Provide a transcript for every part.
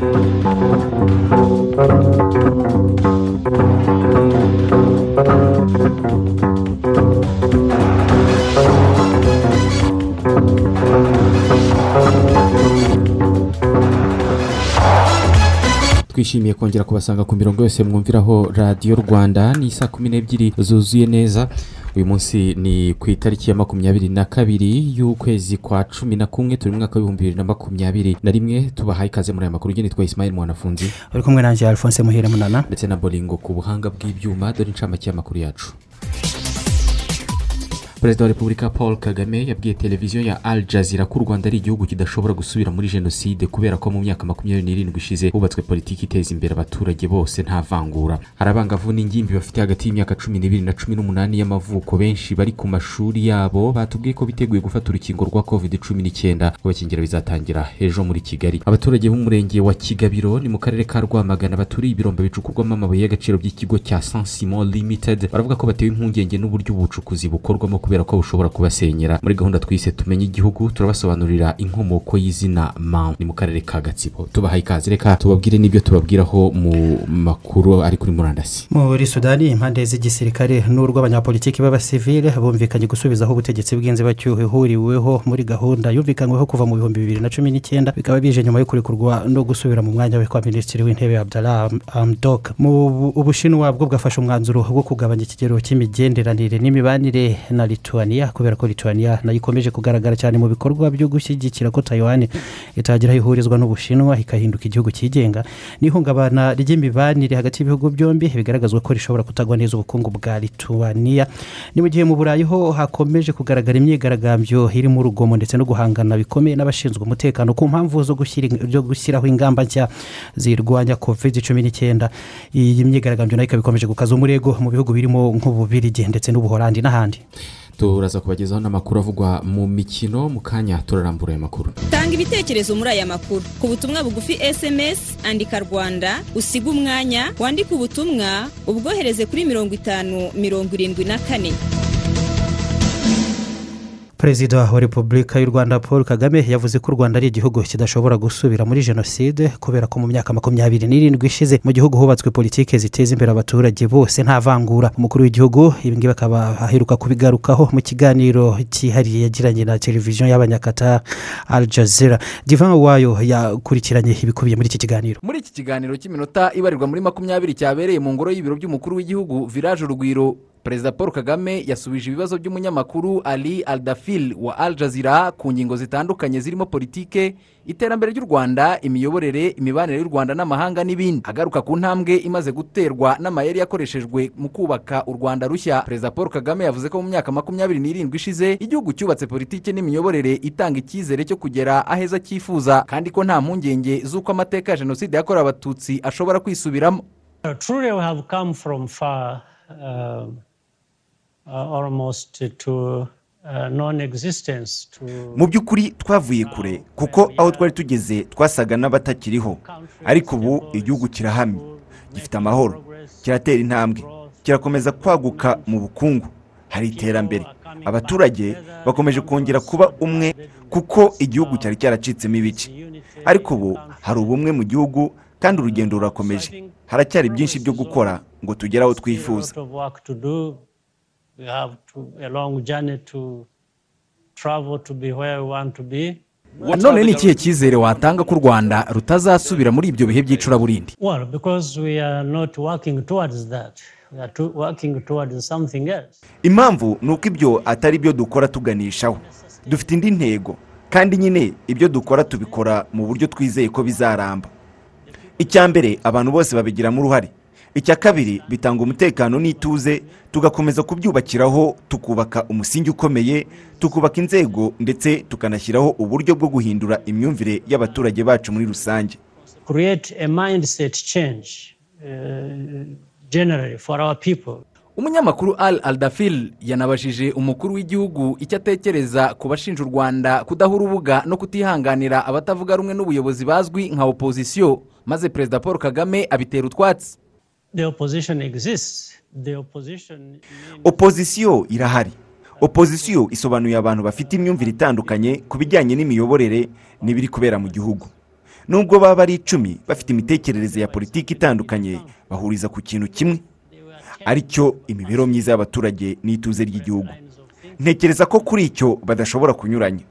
Thank twishimiye kongera kubasanga ku mirongo yose mwumviraho radiyo rwanda. Ni saa kumi n'ebyiri zuzuye neza. Uyu munsi ni ku itariki ya makumyabiri na kabiri y'ukwezi kwa cumi na kumwe turi mu mwaka w'ibihumbi bibiri na makumyabiri na rimwe. Tubahaye ikaze muri aya makuru. Ugeni twa isimayeli mwanafunzi uri kumwe nanjye alphonse muhire munana. ndetse na boringo ku buhanga bw'ibyuma. Dore incamake y'amakuru yacu. Perezida wa repubulika paul kagame yabwiye televiziyo ya al jazeera ko u rwanda ari igihugu kidashobora gusubira muri jenoside kubera ko mu myaka makumyabiri n'irindwi ishize hubatswe politiki iteza imbere abaturage bose nta vangura. Hari abangavu n'ingimbi bafite hagati y'imyaka cumi n'ibiri na cumi n'umunani y'amavuko. Benshi bari ku mashuri yabo batubwiye ko biteguye gufata urukingo rwa covid cumi n'icyenda. Kubakingira bizatangira ejo muri kigali. Abaturage b'umurenge wa kigabiro ni mu karere ka rwamagana baturiye ibirombe bicukurwamo amabuye y'agaciro by'ikigo cya sansimo limited. Baravuga ko batewe impungenge n'uburyo ubucukuzi bukorwamo kubera ko bushobora kubasenyera muri gahunda twise tumenye igihugu turabasobanurira inkomoko y'izina mam ni mu karere ka gatsibo. Tubahaye ikaze. Reka tubabwire n'ibyo tubabwiraho mu makuru ari kuri murandasi. Muri sudani impande z'igisirikare n'urw'abanyapolitiki b'abasivile bumvikanye gusubizaho ubutegetsi bw'inzibacyuho ihuriweho muri gahunda yumvikanyweho kuva mu bihumbi bibiri na cumi n'icyenda bikaba bije nyuma yo kurekurwa no gusubira mu mwanya we kwa minisitiri w'intebe abdallah amdok mu ubushinwa bwo bwafashe umwanzuro wo kugabanya ikigero cy'imigenderanire n'imibanire na lituania kubera ko lituania na yo ikomeje kugaragara cyane mu bikorwa byo gushyigikira ko taiwan itagira aho ihurizwa n'ubushinwa ikahinduka igihugu cyigenga. N'ihungabana ry'imibanire hagati y'ibihugu byombi bigaragazwa ko rishobora kutagwa neza ubukungu bwa lituania ni mu gihe mu burayi ho hakomeje kugaragara imyigaragambyo irimo urugomo ndetse no guhangana bikomeye n'abashinzwe umutekano ku mpamvu zo gushyiraho ingamba nshya zirwanya covid cumi n'icyenda. Iyi myigaragambyo na yo ikaba ikomeje gukaza umurego mu bihugu birimo nk'ububirigi ndetse n'ubuhorandi n'ahandi. Turaza kubagezaho n'amakuru avugwa mu mikino mu kanya turarambura aya makuru. Tanga ibitekerezo muri aya makuru. Ku butumwa bugufi sms andika rwanda usiga umwanya wandike ubutumwa ubwohereze kuri mirongo itanu mirongo irindwi na kane. Perezida wa repubulika y'u rwanda paul kagame yavuze ko u rwanda ari igihugu kidashobora gusubira muri jenoside kubera ko mu myaka makumyabiri n'irindwi ishize mu gihugu hubatswe politiki ziteza imbere abaturage bose nta vangura. Umukuru w'igihugu ibingibi akaba aheruka kubigarukaho mu kiganiro cyihariye yagiranye na televiziyo y'abanyakata al jazeera. Divan wayo yakurikiranye ibikubiye muri iki kiganiro. Muri iki kiganiro cy'iminota ibarirwa muri makumyabiri cyabereye mu ngoro y'ibiro by'umukuru w'igihugu village urugwiro. Perezida paul kagame yasubije ibibazo by'umunyamakuru ali aldafil wa al jazeera ku ngingo zitandukanye zirimo politike iterambere ry'u rwanda imiyoborere imibanire y'u rwanda n'amahanga n'ibindi. Agaruka ku ntambwe imaze guterwa n'amayeri yakoreshejwe mu kubaka u rwanda rushya. Perezida paul kagame yavuze ko mu myaka makumyabiri n'irindwi ishize igihugu cyubatse politike n'imiyoborere itanga icyizere cyo kugera aheza cyifuza kandi ko nta mpungenge z'uko amateka ya jenoside yakorewe abatutsi ashobora kwisubiramo. Mu by'ukuri twavuye kure kuko aho twari tugeze twasaga n'abatakiriho. Ariko ubu igihugu kirahamye. Gifite amahoro. Kiratera intambwe. Kirakomeza kwaguka mu bukungu. Hari iterambere. Abaturage bakomeje kongera kuba umwe kuko igihugu cyari cyaracitsemo ibice. Ariko ubu hari ubumwe mu gihugu kandi urugendo rurakomeje. Haracyari byinshi byo gukora ngo tugere aho twifuza. None ni ikihe cyizere watanga ko u rwanda rutazasubira muri ibyo bihe by'icuraburindi impamvu ni uko ibyo atari byo dukora tuganishaho. Dufite indi ntego kandi nyine ibyo dukora tubikora mu buryo twizeye ko bizaramba. Icya mbere abantu bose babigiramo uruhare icya kabiri bitanga umutekano n'ituze tugakomeza kubyubakiraho tukubaka umusingi ukomeye tukubaka inzego ndetse tukanashyiraho uburyo bwo guhindura imyumvire y'abaturage bacu muri rusange. Umunyamakuru al aldafil yanabajije umukuru w'igihugu icyo atekereza ku bashinja u rwanda kudaha urubuga no kutihanganira abatavuga rumwe n'ubuyobozi bazwi nka opozisiyo maze perezida paul kagame abitera utwatsi. Opozisiyo irahari. Opozisiyo isobanuye abantu bafite imyumvire itandukanye ku bijyanye n'imiyoborere n'ibiri kubera mu gihugu. Nubwo baba ari icumi bafite imitekerereze ya politiki itandukanye bahuriza ku kintu kimwe. Aricyo imibereho myiza y'abaturage n'ituze ry'igihugu. Ntekereza ko kuri icyo badashobora kunyuranya.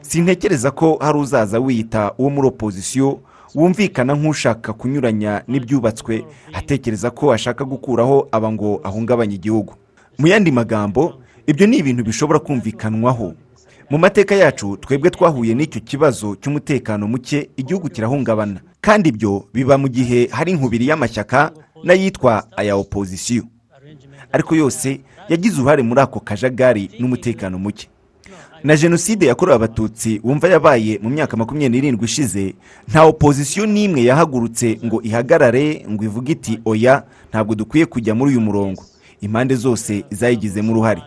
Sintekereza ko hari uzaza wiyita uwo muri opozisiyo wumvikana nk'ushaka kunyuranya n'ibyubatswe atekereza ko ashaka gukuraho aba ngo ahungabanye igihugu. Mu yandi magambo ibyo ni ibintu bishobora kumvikanwaho. Mu mateka yacu twebwe twahuye n'icyo kibazo cy'umutekano muke igihugu kirahungabana. Kandi ibyo biba mu gihe hari inkubiri y'amashyaka n'ayitwa aya opozisiyo ariko yose yagize uruhare muri ako kajagari n'umutekano muke. Na jenoside yakorewe abatutsi wumva yabaye mu myaka makumyabiri n'irindwi ishize nta opozisiyo n'imwe yahagurutse ngo ihagarare ngo ivuge iti oya ntabwo dukwiye kujya muri uyu murongo. Impande zose zayigizemo uruhare.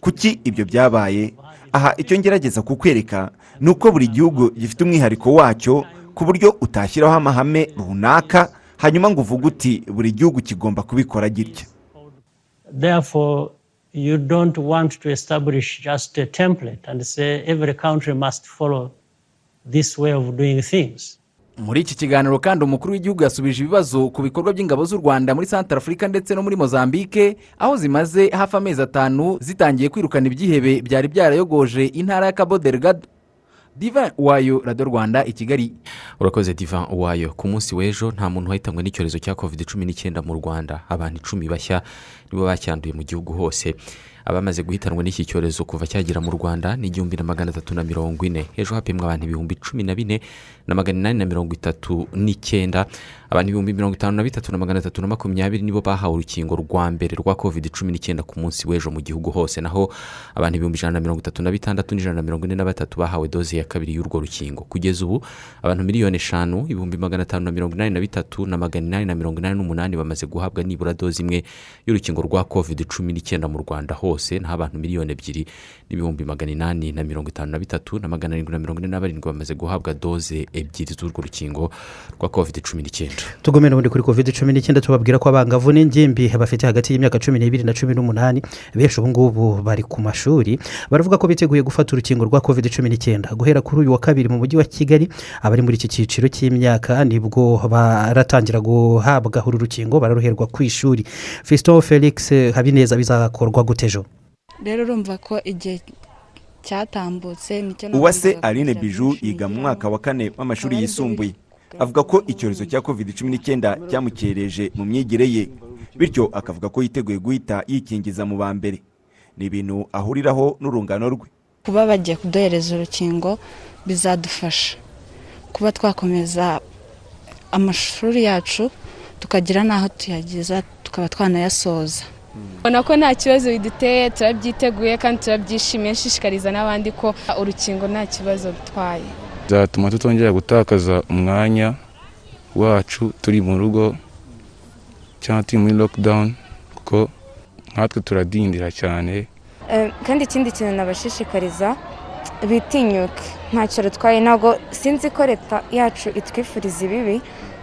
Kuki ibyo byabaye? Aha icyo ngerageza kukwereka ni uko buri gihugu gifite umwihariko wacyo ku buryo utashyiraho amahame runaka hanyuma ngo uvuge uti buri gihugu kigomba kubikora gitya. You don't want to establish just a template and say every country must follow this way of doing things. muri iki kiganiro kandi umukuru w'igihugu yasubije ibibazo ku bikorwa by'ingabo z'u rwanda muri santara afurika ndetse no muri mozambique aho zimaze hafi amezi atanu zitangiye kwirukana ibyihebe byari byarayogoje intara ya cabo delgado diva wayo radiyo rwanda i kigali. Urakoze diva wayo ku munsi w'ejo nta muntu wahitanwe n'icyorezo cya covid cumi n'icyenda mu rwanda. Abantu icumi bashya nibo bacyanduye mu gihugu hose. Abamaze guhitanwa n'iki cyorezo kuva cyagera mu rwanda ni igihumbi na magana atatu na mirongo ine. Ejo hapimwa abantu ibihumbi cumi na bine na magana inani na mirongo itatu n'icyenda abantu ibihumbi mirongo itanu na bitatu na magana atatu na makumyabiri nibo bahawe urukingo rwa mbere rwa covid cumi n'icyenda ku munsi w'ejo mu gihugu hose. Naho abantu ibihumbi ijana na mirongo itatu na bitandatu n'ijana na mirongo ine na batatu bahawe doze ya kabiri y'urwo rukingo. Kugeza ubu abantu miliyoni eshanu ibihumbi magana atanu na mirongo inani na bitatu na magana inani na mirongo inani n'umunani bamaze guhabwa nibura doze imwe y'urukingo rwa covid cumi n'icyenda mu rwanda hose. Naho abantu miliyoni ebyiri n'ibihumbi magana inani na mirongo itanu na bitatu na magana arindwi na mirongo ine na barindwi bamaze guhabwa doze ebyiri z'urwo rukingo rwa covid cumi n'icyenda. Tugomera ubundi kuri covid cumi n'icyenda tubabwira ko abangavu n'ingimbi bafite hagati y'imyaka cumi n'ibiri na cumi n'umunani benshi ubu ngubu bari ku mashuri baravuga ko biteguye gufata urukingo rwa covid cumi n'icyenda. Guhera kuri uyu wa kabiri mu mujyi wa kigali abari muri iki cyiciro cy'imyaka ni bwo baratangira guhabwa uru rukingo bararuherwa ku ishuri. Fisito felix habineza bizakorwa gute ejo? Rero urumva ko igihe cyatambutse ni cyo uwase aline biju yiga mu mwaka wa kane w'amashuri yisumbuye. Avuga ko icyorezo cya covid cumi n'icyenda cyamukereje mu myigire ye bityo akavuga ko yiteguye guhita yikingiza mu ba mbere. Ni ibintu ahuriraho n'urungano rwe. Kuba bagiye kuduhereza urukingo bizadufasha. Kuba twakomeza amashuri yacu tukagira n'aho tuyageza tukaba twanayasoza. Ubona ko nta kibazo biduteye turabyiteguye kandi turabyishimiye nshishikariza n'abandi ko urukingo nta kibazo bitwaye bizatuma tutongera gutakaza umwanya wacu turi mu rugo cyangwa turi muri lockdown kuko nkatwe turadindira cyane. Kandi ikindi kintu nabashishikariza bitinyuke. Ntacyo rutwaye ntabwo sinzi ko leta yacu itwifuriza ibibi.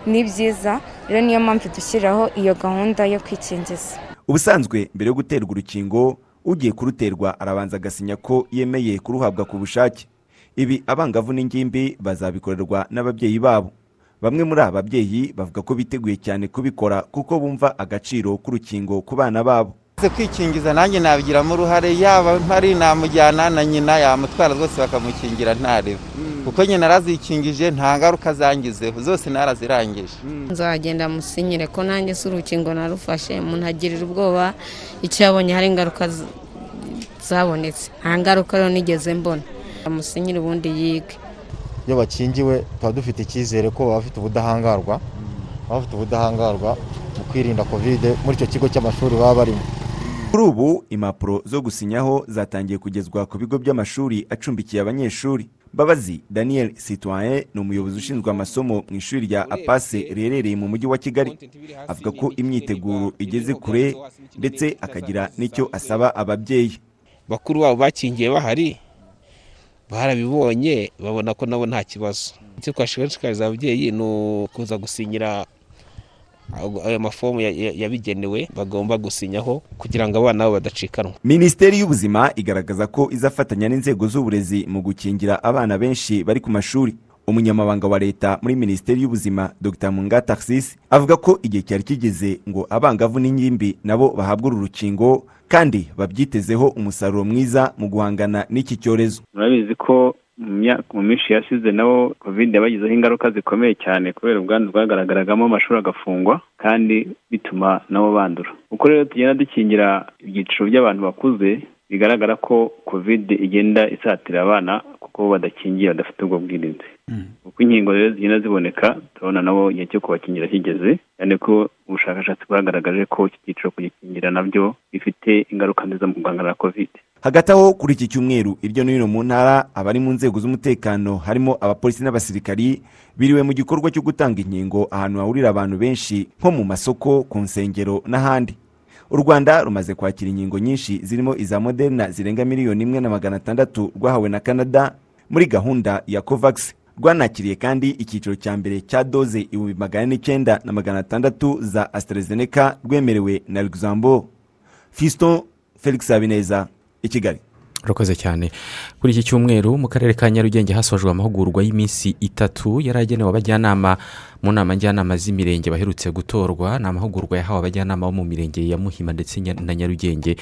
Ni byiza rero niyo mpamvu dushyiraho iyo gahunda yo kwikingiza. Ubusanzwe mbere yo guterwa urukingo ugiye kuruterwa arabanza agasinya ko yemeye kuruhabwa ku bushake. Ibi abangavu n'ingimbi bazabikorerwa n'ababyeyi babo. Bamwe muri aba babyeyi bavuga ko biteguye cyane kubikora kuko bumva agaciro k'urukingo ku bana babo. Kwikingiza nanjye nabigiramo uruhare yaba mpari namujyana na nyina yamutwara rwose bakamukingira ntarebe kuko nyina arazikingije nta ngaruka zangizeho zose narazirangije. Nzagenda musinyire ko nanjye si urukingo narufashe umuntu agirira ubwoba icyo yabonye hari ingaruka zabonetse. Nta ngaruka rero nigeze mbona. Amusinyire ubundi yige. Iyo bakingiwe tuba dufite icyizere ko baba bafite ubudahangarwa baba bafite ubudahangarwa mu kwirinda kovide muri icyo kigo cy'amashuri baba barimo. Kuri ubu impapuro zo gusinyaho zatangiye kugezwa ku bigo by'amashuri acumbikiye abanyeshuri. Mbabazi daniel citoyen ni umuyobozi ushinzwe amasomo mu ishuri rya apase riherereye mu mujyi wa kigali. Avuga ko imyiteguro igeze kure ndetse akagira n'icyo asaba ababyeyi. Bakuru babo bakingiye bahari barabibonye babona ko nabo nta kibazo. Icyo twashishikariza ababyeyi ni ukuza gusinyira ayo mafomu ya- ya- yabigenewe bagomba gusinyaho kugira ngo abana babo badacikanwa. Minisiteri y'ubuzima igaragaza ko izafatanya n'inzego z'uburezi mu gukingira abana benshi bari ku mashuri. Umunyamabanga wa leta muri minisiteri y'ubuzima dr. Munga taxis avuga ko igihe cyari kigeze ngo abangavu n'ingimbi nabo bahabwe uru rukingo kandi babyitezeho umusaruro mwiza mu guhangana n'iki cyorezo. Murabizi ko mu minsi yashize nabo covid yabagizeho ingaruka zikomeye cyane kubera ubwandu bwagaragaragamo amashuri agafungwa kandi bituma nabo bandura. Uko rero tugenda dukingira ibyiciro by'abantu bakuze bigaragara ko covid igenda isatira abana kuko badakingiye badafite ubwo bwirinzi. Uko inkingo rero zigenda ziboneka turabona nabo igihe cyo kubakingira kigeze cyane ko ubushakashatsi bwagaragaje ko iki cyiciro kugikingira na byo bifite ingaruka nziza mu guhangana na covid. Hagati aho kuri iki cyumweru hirya no hino mu ntara abari mu nzego z'umutekano harimo abapolisi n'abasirikari biriwe mu gikorwa cyo gutanga inkingo ahantu hahurira abantu benshi nko mu masoko ku nsengero n'ahandi. U rwanda rumaze kwakira inkingo nyinshi zirimo iza moderna zirenga miliyoni imwe na magana atandatu rwahawe na canada muri gahunda ya covax. Rwanakiriye kandi icyiciro cya mbere cya doze ibihumbi magana n'icyenda na magana atandatu za AstraZeneca rwemerewe na luxembourg. Fiston felix habineza. I kigali. Urakoze cyane. Kuri iki cyumweru mu karere ka nyarugenge hasojwe amahugurwa y'iminsi itatu yari agenewe abajyanama mu nama njyanama z'imirenge baherutse gutorwa. Ni amahugurwa yahawe abajyanama bo mu mirenge ya muhima ndetse na nyarugenge.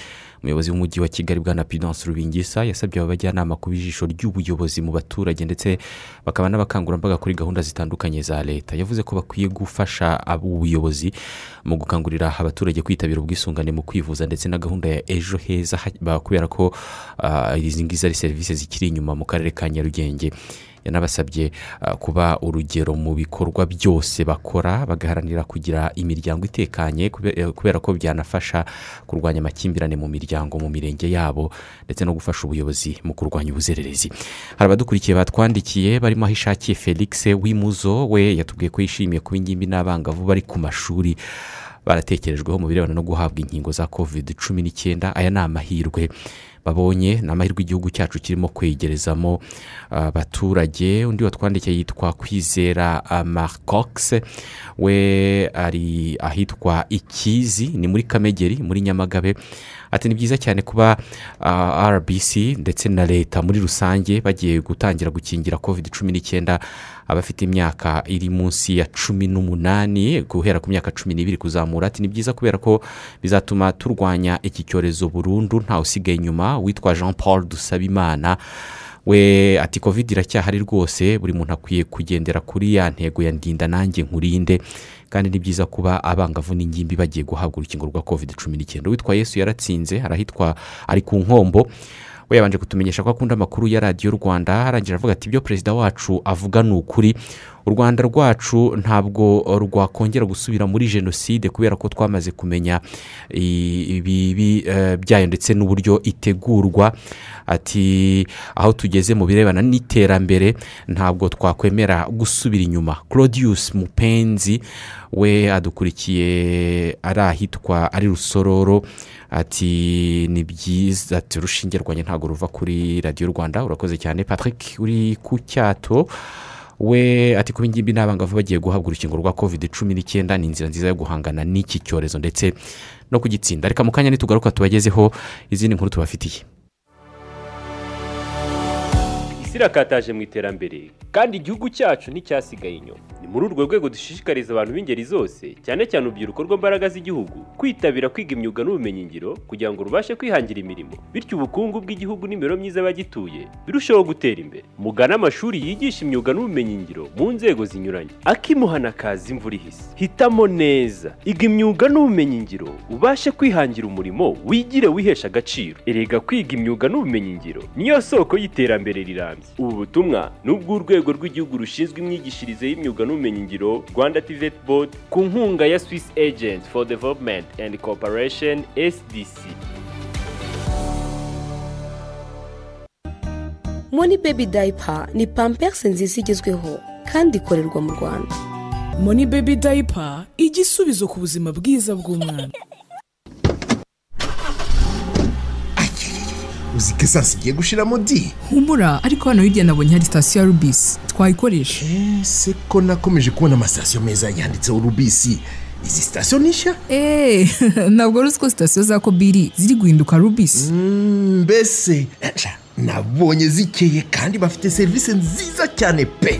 Umuyobozi w'umujyi wa kigali bwana pidance rubingisa yasabye aba bajyanama kuba ijisho ry'ubuyobozi mu baturage ndetse bakaba n'abakangurambaga kuri gahunda zitandukanye za leta. Yavuze ko bakwiye gufasha ubuyobozi mu gukangurira abaturage kwitabira ubwisungane mu kwivuza ndetse na gahunda ya ejo heza kubera ko ah, izi ngizi ari serivisi zikiri inyuma mu karere ka nyarugenge. Yanabasabye ah, kuba urugero mu bikorwa byose bakora bagaharanira kugira imiryango itekanye eh, kubera ko byanafasha kurwanya amakimbirane mu miryango mu mirenge yabo ndetse no gufasha ubuyobozi mu kurwanya ubuzererezi hari abadukurikiye batwandikiye barimo aho ishakiye felix wimuzo we yatubwiye ko yishimiye kuba ingimbi n'abangavu bari ku mashuri. Baratekerejweho mu birebana no guhabwa inkingo za covid cumi n'icyenda. Aya ni amahirwe. Babonye ni amahirwe igihugu cyacu kirimo kwegerezamo ah, abaturage. Undi watwandikiye yitwa kwizera ah, marcox. We ari ahitwa ikizi ni muri kamegeri muri nyamagabe. Ati ni byiza cyane kuba ah, rbc ndetse na leta muri rusange bagiye gutangira gukingira covid cumi n'icyenda abafite imyaka iri munsi ya cumi n'umunani guhera ku myaka cumi n'ibiri kuzamura ati ni byiza kubera ko bizatuma turwanya iki cyorezo burundu ntawe usigaye inyuma witwa jean paul dusabimana. We ati covid iracyahari rwose buri muntu akwiye kugendera kuri ya ntego ya ndinda nanjye nkurinde. Kandi ni byiza kuba abangavu n'ingimbi bagiye guhabwa urukingo rwa covid cumi n'icyenda. Witwa yesu yaratsinze arahitwa ari ku nkombo. We yabanje kutumenyesha ko akunda amakuru ya radiyo rwanda arangira avuga ati ibyo perezida wacu avuga ni ukuri. U rwanda rwacu ntabwo rwakongera gusubira muri jenoside kubera ko twamaze kumenya ibibi eh, byayo ndetse n'uburyo itegurwa. Ati aho tugeze mu birebana n'iterambere ntabwo twakwemera gusubira inyuma. Claudius mupenzi we adukurikiye ari ahitwa ari rusororo. Ati ni byiza ati urushinge rwanjye ntabwo ruva kuri radiyo rwanda. Urakoze cyane patrick uri ku cyato. We ati kuba ingimbi n'abangavu bagiye guhabwa urukingo rwa covid cumi n'icyenda ni inzira nziza yo guhangana n'iki cyorezo ndetse no kugitsinda. Reka mu kanya nitugaruka tubagezeho izindi nkuru tubafitiye. Isi irakataje mu iterambere. Kandi igihugu cyacu nticyasigaye inyuma. Ni muri urwo rwego dushishikariza abantu b'ingeri zose cyane cyane urubyiruko rw'imbaraga z'igihugu kwitabira kwiga imyuga n'ubumenyingiro kugira ngo rubashe kwihangira imirimo. Bityo ubukungu bw'igihugu n'imibereho myiza y'abagituye birusheho gutera imbere. Mugane amashuri yigisha imyuga n'ubumenyingiro mu nzego zinyuranye. Akimuhana kaza imvura ihise. Hitamo neza. Iga imyuga n'ubumenyingiro ubashe kwihangira umurimo wigire wihesha agaciro. Erega kwiga imyuga n'ubumenyingiro niyo soko y'iterambere rirambye. Ubu butumwa ni ubw'urwego rw'igihugu rushinzwe imyigishirize y'imyuga n'ubumenyingiro rwanda tivet board ku nkunga ya swiss agent for development and cooperation sdc moni bebi dayipa ni pamperisi nziza igezweho kandi ikorerwa mu rwanda. Moni bebi dayipa igisubizo ku buzima bwiza bw'umwana. Ko esansi igiye gushiramo di humura ariko hano hirya nabonye hari sitasiyo ya rubisi twayikoresha ese ko nakomeje kubona amasitasiyo meza yanditseho rubisi izi sitasiyo ni nshya? Eee ntabwo uzi ko sitasiyo za kobiri ziri guhinduka rubisi mbese nabonye zikeye kandi bafite serivisi nziza cyane pe.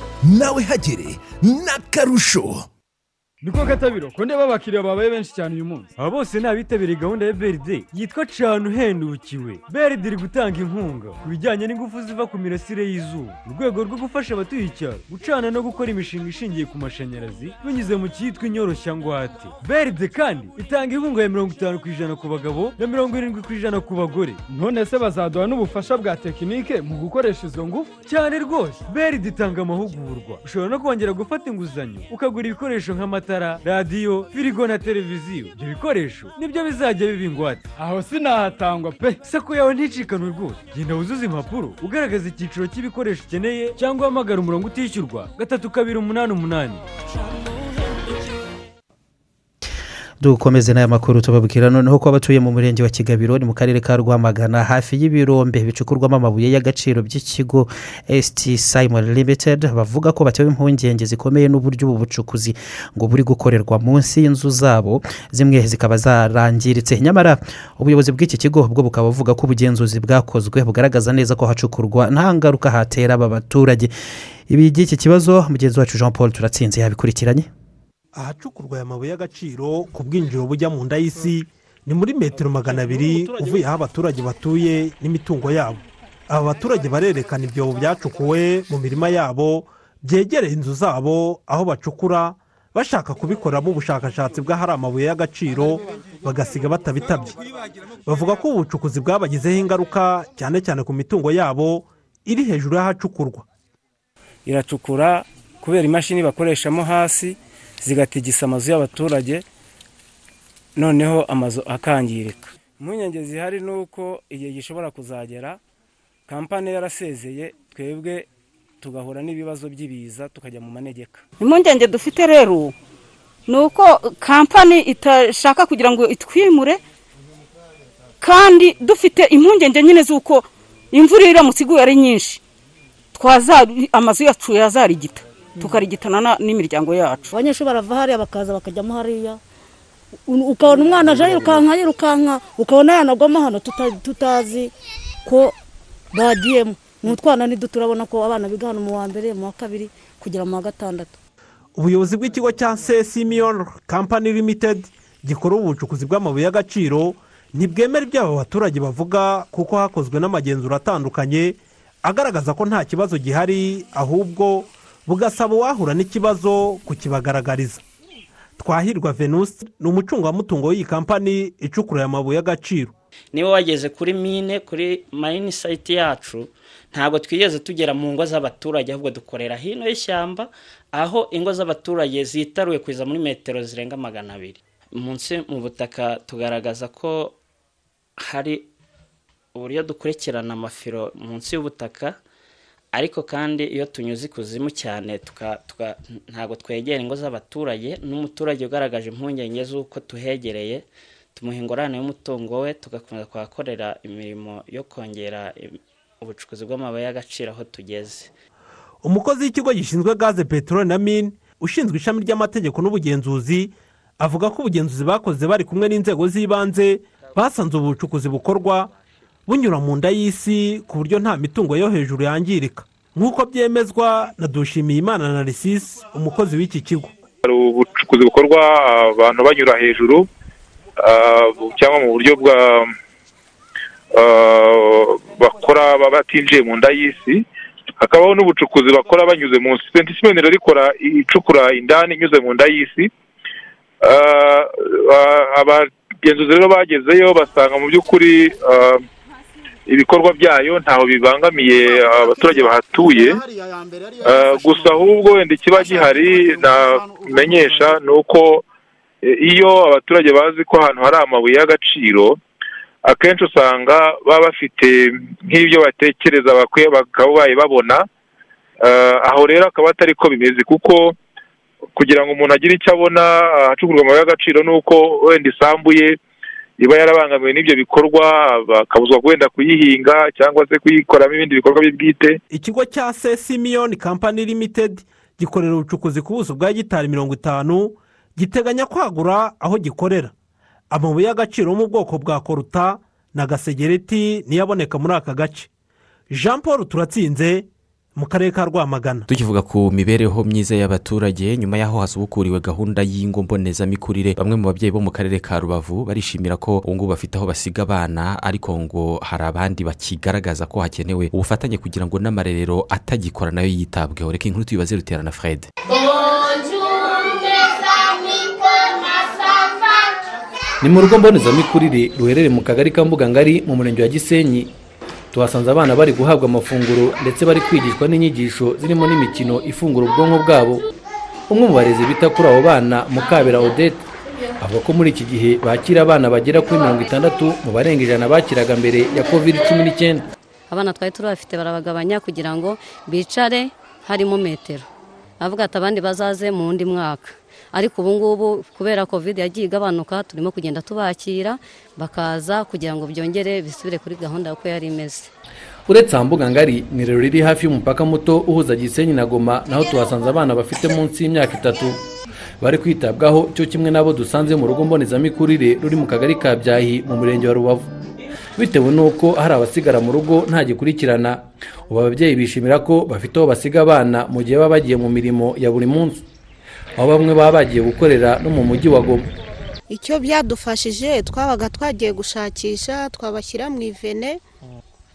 Nawe hagere n'akarusho niko katabiro ko ndeba abakiriya babaye benshi cyane uyu munsi. Aba bose ni abitabiriye gahunda ya beride yitwa cana uhendukiwe beride iri gutanga inkunga ku bijyanye n'ingufu ziva ku mirasire y'izuba. Mu rwego rwo gufasha abatuye icyaro gucana no gukora imishinga ishingiye ku mashanyarazi binyuze mu cyitwa inyoroshyangwate beride kandi itanga inkunga ya mirongo itanu ku ijana ku bagabo na mirongo irindwi ku ijana ku bagore. None se bazaduha n'ubufasha bwa tekinike mu gukoresha izo ngufu? Cyane rwose. Beride itanga amahugurwa. Ushobora no kongera gufata inguzanyo ukagura ibikoresho nk'amata amatara radiyo firigo na televiziyo. Ibyo bikoresho ni byo bizajya biba ingwate. Aho sinahatangwa pe. Sako yawe nticikane rwose. Genda wuzuze impapuro ugaragaza icyiciro cy'ibikoresho ukeneye cyangwa uhamagara umurongo utishyurwa. Gatatu kabiri umunani umunani. Dukomeze n'aya makuru tubabwira noneho ko abatuye mu murenge wa kigabiro ni mu karere ka rwamagana hafi y'ibirombe bicukurwamo amabuye y'agaciro by'ikigo st simon limited bavuga ko batewe impungenge zikomeye n'uburyo ubu bucukuzi ngo buri gukorerwa munsi y'inzu zabo zimwe zikaba zarangiritse. Nyamara ubuyobozi bw'iki kigo bwo bukaba buvuga ko ubugenzuzi bwakozwe bugaragaza neza ko hacukurwa nta ngaruka hatera aba baturage. Ibi by'iki kibazo mugenzi wacu jean paul turatsinze yabikurikiranye. Ahacukurwa aya mabuye y'agaciro ku bwinjiro bujya mu nda y'isi ni muri metero magana abiri uvuye aho abaturage batuye n'imitungo yabo. Aba baturage barerekana ibyobo byacukuwe mu mirima yabo byegereye inzu zabo aho bacukura bashaka kubikoramo ubushakashatsi bw'ahari amabuye y'agaciro bagasiga batabitabye. Bavuga ko ubucukuzi bwabagizeho ingaruka cyane cyane ku mitungo yabo iri hejuru y'ahacukurwa. Iracukura kubera imashini bakoreshamo hasi zigatigisa amazu y'abaturage noneho amazu akangirika. Impungenge zihari ni uko igihe gishobora kuzagera kampani yarasezeye twebwe tugahura n'ibibazo by'ibiza tukajya mu manegeka. Impungenge dufite rero ni uko kampani itashaka kugira ngo itwimure kandi dufite impungenge nyine z'uko imvura iramutse iguye ari nyinshi. Amazu yacu yazarigita. Tukarigitana n'imiryango yacu. Abanyeshuri barava hariya bakaza bakajyamo hariya. Ukabona umwana aje yirukanka yirukanka ukabona yanagwamo hano tutazi ko bagiyemo. Ni utwana ntidu turabona ko abana biga hano mu wa mbere mu wa kabiri kugera mu wa gatandatu. Ubuyobozi bw'ikigo cya sesimiyoni kampani limitedi gikora ubucukuzi bw'amabuye y'agaciro. Ntibwemera ibyo aba baturage bavuga kuko hakozwe n'amagenzura atandukanye agaragaza ko nta kibazo gihari ahubwo bugasaba uwahura n'ikibazo kukibagaragariza twahirwa venusi ni umucungamutungo w'iyi kampani icukura amabuye y'agaciro. Niba wageze kuri mine kuri mayini sayiti yacu ntabwo twigeze tugera mu ngo z'abaturage ahubwo dukorera hino y'ishyamba aho ingo z'abaturage zitaruye kugeza muri metero zirenga magana abiri. Munsi mu butaka tugaragaza ko hari uburyo dukurikirana amafiro munsi y'ubutaka ariko kandi iyo tunyuze ikuzimu cyane ntabwo twegera ingo z'abaturage n'umuturage ugaragaje impungenge z'uko tuhegereye tumuha ingorane y'umutungo we tugakomeza kuhakorera imirimo yo kongera ubucukuzi bw'amabuye y'agaciro aho tugeze. Umukozi w'ikigo gishinzwe gaze peteroli na mine ushinzwe ishami ry'amategeko n'ubugenzuzi avuga ko ubugenzuzi bakoze bari kumwe n'inzego z'ibanze basanze ubu bucukuzi bukorwa bunyura mu nda y'isi ku buryo nta mitungo yo hejuru yangirika. Nk'uko byemezwa na dushimiyimana na risisi umukozi w'iki kigo. Hari ubucukuzi bukorwa abantu banyura hejuru cyangwa mu buryo ah, bakora baba batinjiye mu nda y'isi. Hakabaho n'ubucukuzi bakora banyuze munsi sentimenti rero ikora icukura indani inyuze mu nda y'isi. Ah, abagenzuzi rero bagezeyo basanga mu by'ukuri ibikorwa byayo ntaho bibangamiye abaturage bahatuye. Ah, gusa ahubwo wenda ikiba gihari namenyesha ni uko eh, iyo abaturage bazi ko ahantu hari amabuye y'agaciro akenshi usanga baba bafite nk'ibyo batekereza bakwiye bakabaye babona. Ah, aho rero akaba atari ko bimeze kuko kugira ngo umuntu agire icyo abona ahacukurwa amabuye y'agaciro ni uko wenda isambu ye iba yarabangamiwe n'ibyo bikorwa bakabuzwa wenda kuyihinga cyangwa se kuyikoramo ibindi bikorwa bye bwite. Ikigo cya sesimiyoni kampani limitedi gikorera ubucukuzi ku buso bwa gitari mirongo itanu giteganya kwagura aho gikorera. Amabuye y'agaciro yo mu bwoko bwa koruta na gasegereti niyo aboneka muri aka gace. Jean paul turatsinze mu karere ka rwamagana. Tukivuga ku mibereho myiza y'abaturage nyuma y'aho hasubukuriwe gahunda y'ingo mbonezamikurire bamwe mu babyeyi bo mu karere ka rubavu barishimira ko ubu ngubu bafite aho basiga abana ariko ngo hari abandi bakigaragaza ko hakenewe ubufatanye kugira ngo n'amarerero atagikora na yo yitabweho. Reka inkuru tuyibaze ruterana fred. Ni mu rugo mbonezamikurire ruherereye mu kagari ka mbugangari mu murenge wa gisenyi. Tuhasanze abana bari guhabwa amafunguro ndetse bari kwigishwa n'inyigisho zirimo n'imikino ifungura ubwonko bwabo. Umwe mu barezi bita kuri abo bana mukabera odette avuga ko muri iki gihe bakira abana bagera kuri mirongo itandatu mu barenga ijana bakiraga mbere ya covid cumi n'icyenda. Abana twari turabafite barabagabanya kugira ngo bicare harimo metero. Avuga ati abandi bazaze mu wundi mwaka. Ariko ubu ngubu kubera covid yagiye igabanuka turimo kugenda tubakira bakaza kugira ngo byongere bisubire kuri gahunda uko yari imeze. Uretse mbuga ngari ni rero riri hafi y'umupaka muto uhuza gisenyi na goma naho tuhasanze abana bafite munsi y'imyaka itatu. Bari kwitabwaho cyo kimwe n'abo dusanze mu rugo mbonezamikurire ruri mu kagari ka byahi mu murenge wa rubavu. Bitewe n'uko hari abasigara mu rugo nta gikurikirana. Ubu ababyeyi bishimira ko bafite aho basiga abana mu gihe baba bagiye mu mirimo ya buri munsi. Aho bamwe baba bagiye gukorera no mu mujyi wa goma. Icyo byadufashije twabaga twagiye gushakisha twabashyira mu ivene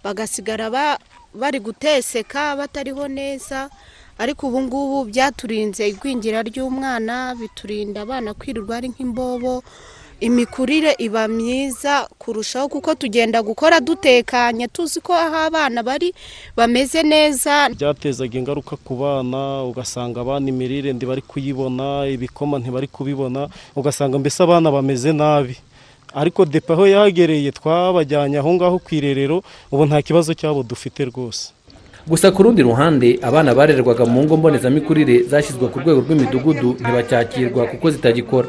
bagasigara ba- bari guteseka batariho neza. Ariko ubu ngubu byaturinze igwingira ry'umwana biturinda abana kwirirwa ari nk'imbobo. Imikurire iba myiza kurushaho kuko tugenda gukora dutekanye. Tuzi ko aho abana bari bameze neza. Byatezaga ingaruka ku bana ugasanga abana imirire ntibari kuyibona ibikoma ntibari kubibona ugasanga mbese abana bameze nabi. Ariko depo aho yahagereye twabajyanye aho ngaho ku irerero ubu nta kibazo cyabo dufite rwose. Gusa ku rundi ruhande abana barererwaga mu ngo mbonezamikurire zashyizwe ku rwego rw'imidugudu ntibacyakirwa kuko zitagikora.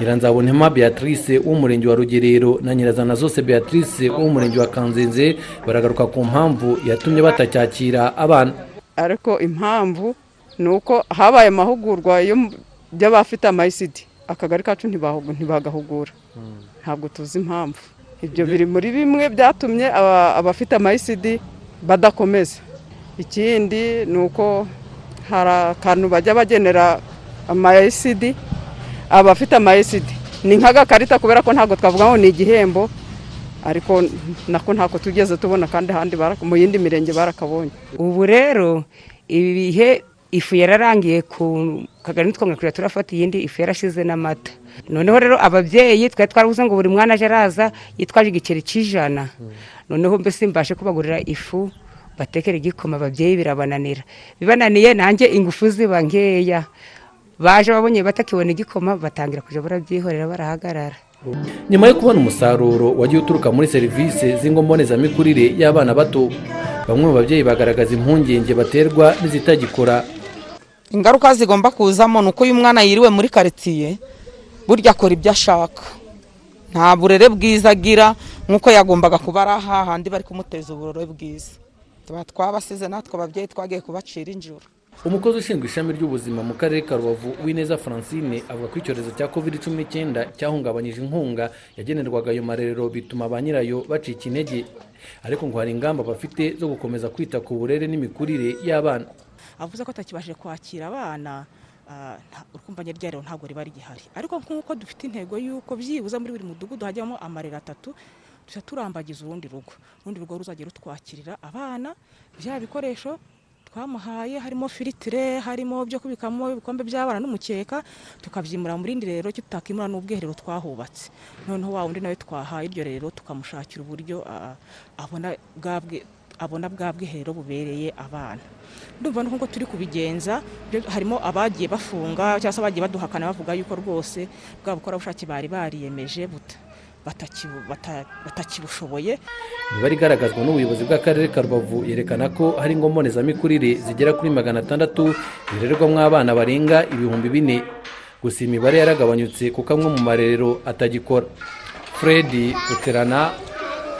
Nyiranzabonema beatrice w'umurenge wa rugerero na nyirazana zose beatrice w'umurenge wa kanzenze baragaruka ku mpamvu yatumye batacyakira abana. Ariko impamvu ni uko habaye amahugurwa y'abafite amayisidi akagari kacu ntibagahugura. Ntabwo tuzi impamvu. Ibyo biri muri bimwe byatumye aba- abafite amayisidi badakomeza. Ikindi ni uko hari akantu bajya bagenera amayisidi abafite amayisidi ni nk'agakarita kubera ko ntabwo twavuga ngo ni igihembo ariko nako ntako tugeze tubona kandi ahandi mu yindi mirenge barakabonye. Ubu rero ibi bihe ifu yararangiye ku kagari ntitwongere kureba turafata iyindi ifu yarashize n'amata. Noneho rero ababyeyi twari twarabuze ngo buri mwana aje araza yitwaje igiceri cy'ijana. Noneho mbese mbashe kubagurira ifu batekera igikoma ababyeyi birabananira. Bibananiye nanjye ingufu ziba nkeya. Baje babonye batakibona igikoma batangira kujya barabyihorera barahagarara. Nyuma yo kubona umusaruro wagiye uturuka muri serivisi z'ingo mbonezamikurire y'abana bato bamwe mu babyeyi bagaragaza impungenge baterwa n'izitagikora. Ingaruka zigomba kuzamo ni uko uyu mwana yiriwe muri karitsiye burya akora ibyo ashaka. Nta burere bwiza agira nk'uko yagombaga kuba ari ahahandi bari kumuteza uburere bwiza. Tuba twabasize natwe ababyeyi twagiye kubacira injuru umukozi ushinzwe ishami ry'ubuzima mu karere ka rubavu w'ineza francine avuga ko icyorezo cya covid cumi n'icyenda cyahungabanyije inkunga yagenerwaga ayo marerero bituma ba nyirayo bacika intege. Ariko ngo hari ingamba bafite zo gukomeza kwita ku burere n'imikurire y'abana. Avuze ko atakibashije kwakira abana ah, urukumbanye ryaryo ntabwo riba rigihari ariko nk'uko dufite intego y'uko byibuze muri buri mudugudu hajyamo amarero atatu turambagiza urundi rugo. Urundi rugo ruzajya rutwakirira abana bya bikoresho twamuhaye harimo firitire harimo byo kubikamo ibikombe by'abana n'umukeka tukabyimura mu rindi rero tutakimura n'ubwiherero twahubatse. Noneho wa wundi nawe twahaye iryo rero tukamushakira uburyo abona abona bwa bwiherero bubereye abana. Ndumva nuko turi kubigenza harimo abagiye bafunga cyangwa se abagiye baduhakana bavuga yuko rwose bwa bukorerabushake bari bariyemeje buta- batakibushoboye. Imibare igaragazwa n'ubuyobozi bw'akarere ka rubavu yerekana ko hari ingo mbonezamikurire zigera kuri magana atandatu zirererwamo abana barenga ibihumbi bine. Gusa imibare yaragabanyutse kuko amwe mu marerero atagikora. Fred uterana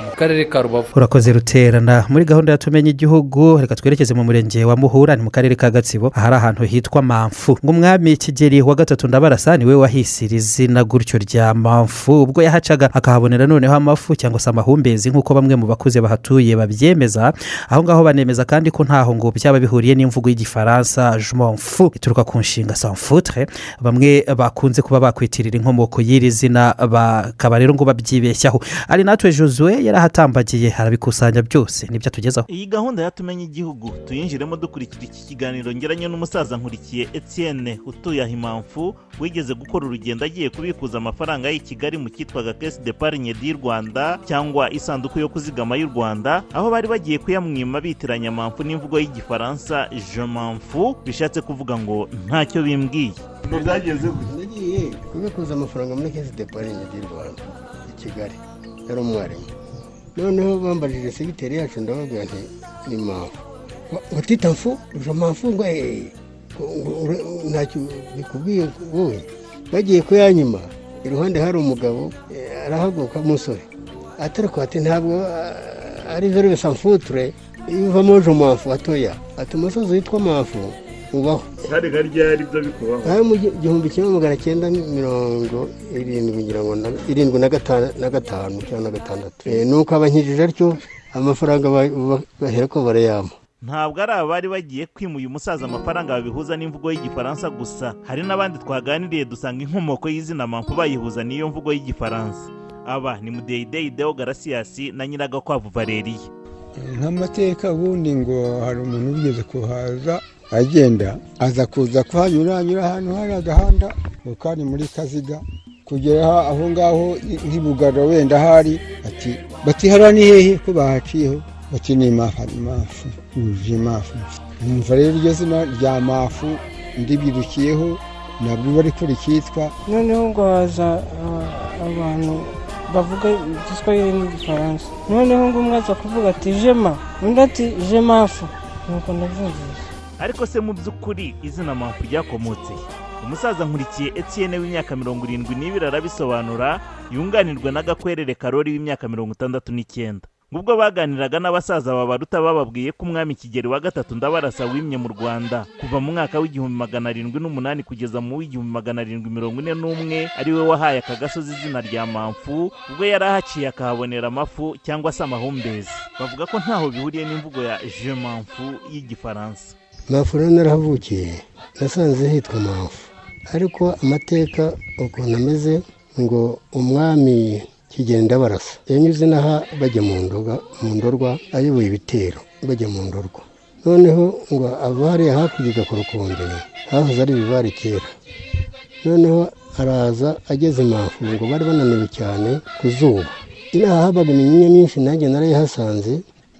mu karere ka rubavu. Urakoze ruterana. Muri gahunda ya tumenya igihugu reka twerekeze mu murenge wa muhura ni mu karere ka gatsibo ahari ahantu hitwa mamfu ngo umwami kigeri wa gatatu ndabarasa ni we wahisira izina gutyo rya mamfu ubwo yahacaga akahabonera noneho amafu cyangwa se amahumbezi nk'uko bamwe mu bakuze bahatuye babyemeza. Aho ngaho banemeza kandi ko ntaho ngo byaba bihuriye n'imvugo y'igifaransa jumfu ituruka ku nshinga sanfutre bamwe bakunze kuba bakwitirira inkomoko y'iri zina bakaba rero ngo babyibeshyaho. Ari natwe josue yarahatambagiye arabikusanya byose ni byo atugezaho iyi gahunda yatumenya igihugu tuyinjiremo dukurikira iki kiganiro ngeranye n'umusaza nkurikiye etienne utuye aho impamvu wigeze gukora urugendo agiye kubikuza amafaranga y'i kigali mu cyitwaga kesi de parinye di rwanda cyangwa isanduku yo kuzigama y'u rwanda aho bari bagiye kuyamwima bitiranya amamfu n'imvugo y'igifaransa je mamfu bishatse kuvuga ngo ntacyo bimbwiye nagiye kubikuza amafaranga muri kesi de parinye di rwanda i kigali. Yari umwarimu. Noneho bambajije segiteri yacu ndababwira nti ni mpamvu ngo tita mfu uje mpamvu ngo eee ntacyo bikubwiye wowe. Bagiye kuyanyuma iruhande hari umugabo eh, arahaguruka umusore atariko ati ntabwo ah, ari verbe sanfuture iyo uvamo mpamvu atoya. Ati umusozi witwa mpamvu ubaho kandi nka ryari byo bikubaho? Hari mu gi- gihumbi kimwe magana cyenda mirongo irindwi ngira ngo irindwi na gatanu cyangwa na gatandatu. Eh, nuko abankijije atyo amafaranga ba- ba- bahera ko barayampa. Ntabwo ari abari bagiye kwima uyu musaza amafaranga babihuza n'imvugo y'igifaransa gusa. Hari n'abandi twaganiriye dusanga inkomoko y'izina mpamvu bayihuza n'iyo mvugo y'igifaransa. Aba ni mudeyideyi deo garasiyasi na nyiragakwavu valeriya nk'amateka ubundi ngo hari umuntu ugeze kuhaza agenda aza kuza kuhanyura anyura ahantu hari agahanda ngo kari muri kaziga kugera aho- aho ngaho nk'ibugaro wenda hari ati bati hariya ni hehe ko bahaciyeho bati ni mafu ni mafu yuje mafu. Numva rero iryo zina rya mafu ndibirukiyeho nabwo bari ko rikitwa noneho ngo haza ah, abantu bavuga igiswahili n'igifaransa. Noneho ngo umwe aza kuvuga ati jema undi ati jemafu nuko ndabyumvise ariko se mu by'ukuri izina mpamvu ryakomotse? Umusaza nkurikiye etienne w'imyaka mirongo irindwi n'ibiri arabisobanura yunganirwa n'agakwerere karori w'imyaka mirongo itandatu n'icyenda. Ubwo baganiraga n'abasaza babaruta bababwiye ko umwami kigeri wa gatatu ndabarasa wimye mu rwanda kuva mu mwaka w'igihumbi magana arindwi n'umunani kugeza mu w'igihumbi magana arindwi mirongo ine n'umwe ari we wahaye aka gasozi izina rya mpamvu ubwo yari ahaciye akahabonera amafu cyangwa se amahumbezi. Bavuga ko ntaho bihuriye n'imvugo ya je mpamvu y'igifaransa. Rero narahavukiye. Nasanze hitwa mpamvu ariko amateka ukuntu ameze ngo umwami kigenda barasa yanyuze n'aha bajya mu ndorwa ayoboye ibitero bajya mu ndorwa. Noneho ngo ava hariya hakurya igakora ukundi hahoze ari ibibare kera. Noneho araza ageze impamvu ngo bari bananiwe cyane ku zuba. Inaha habaga iminyinya myinshi nanjye narayihasanze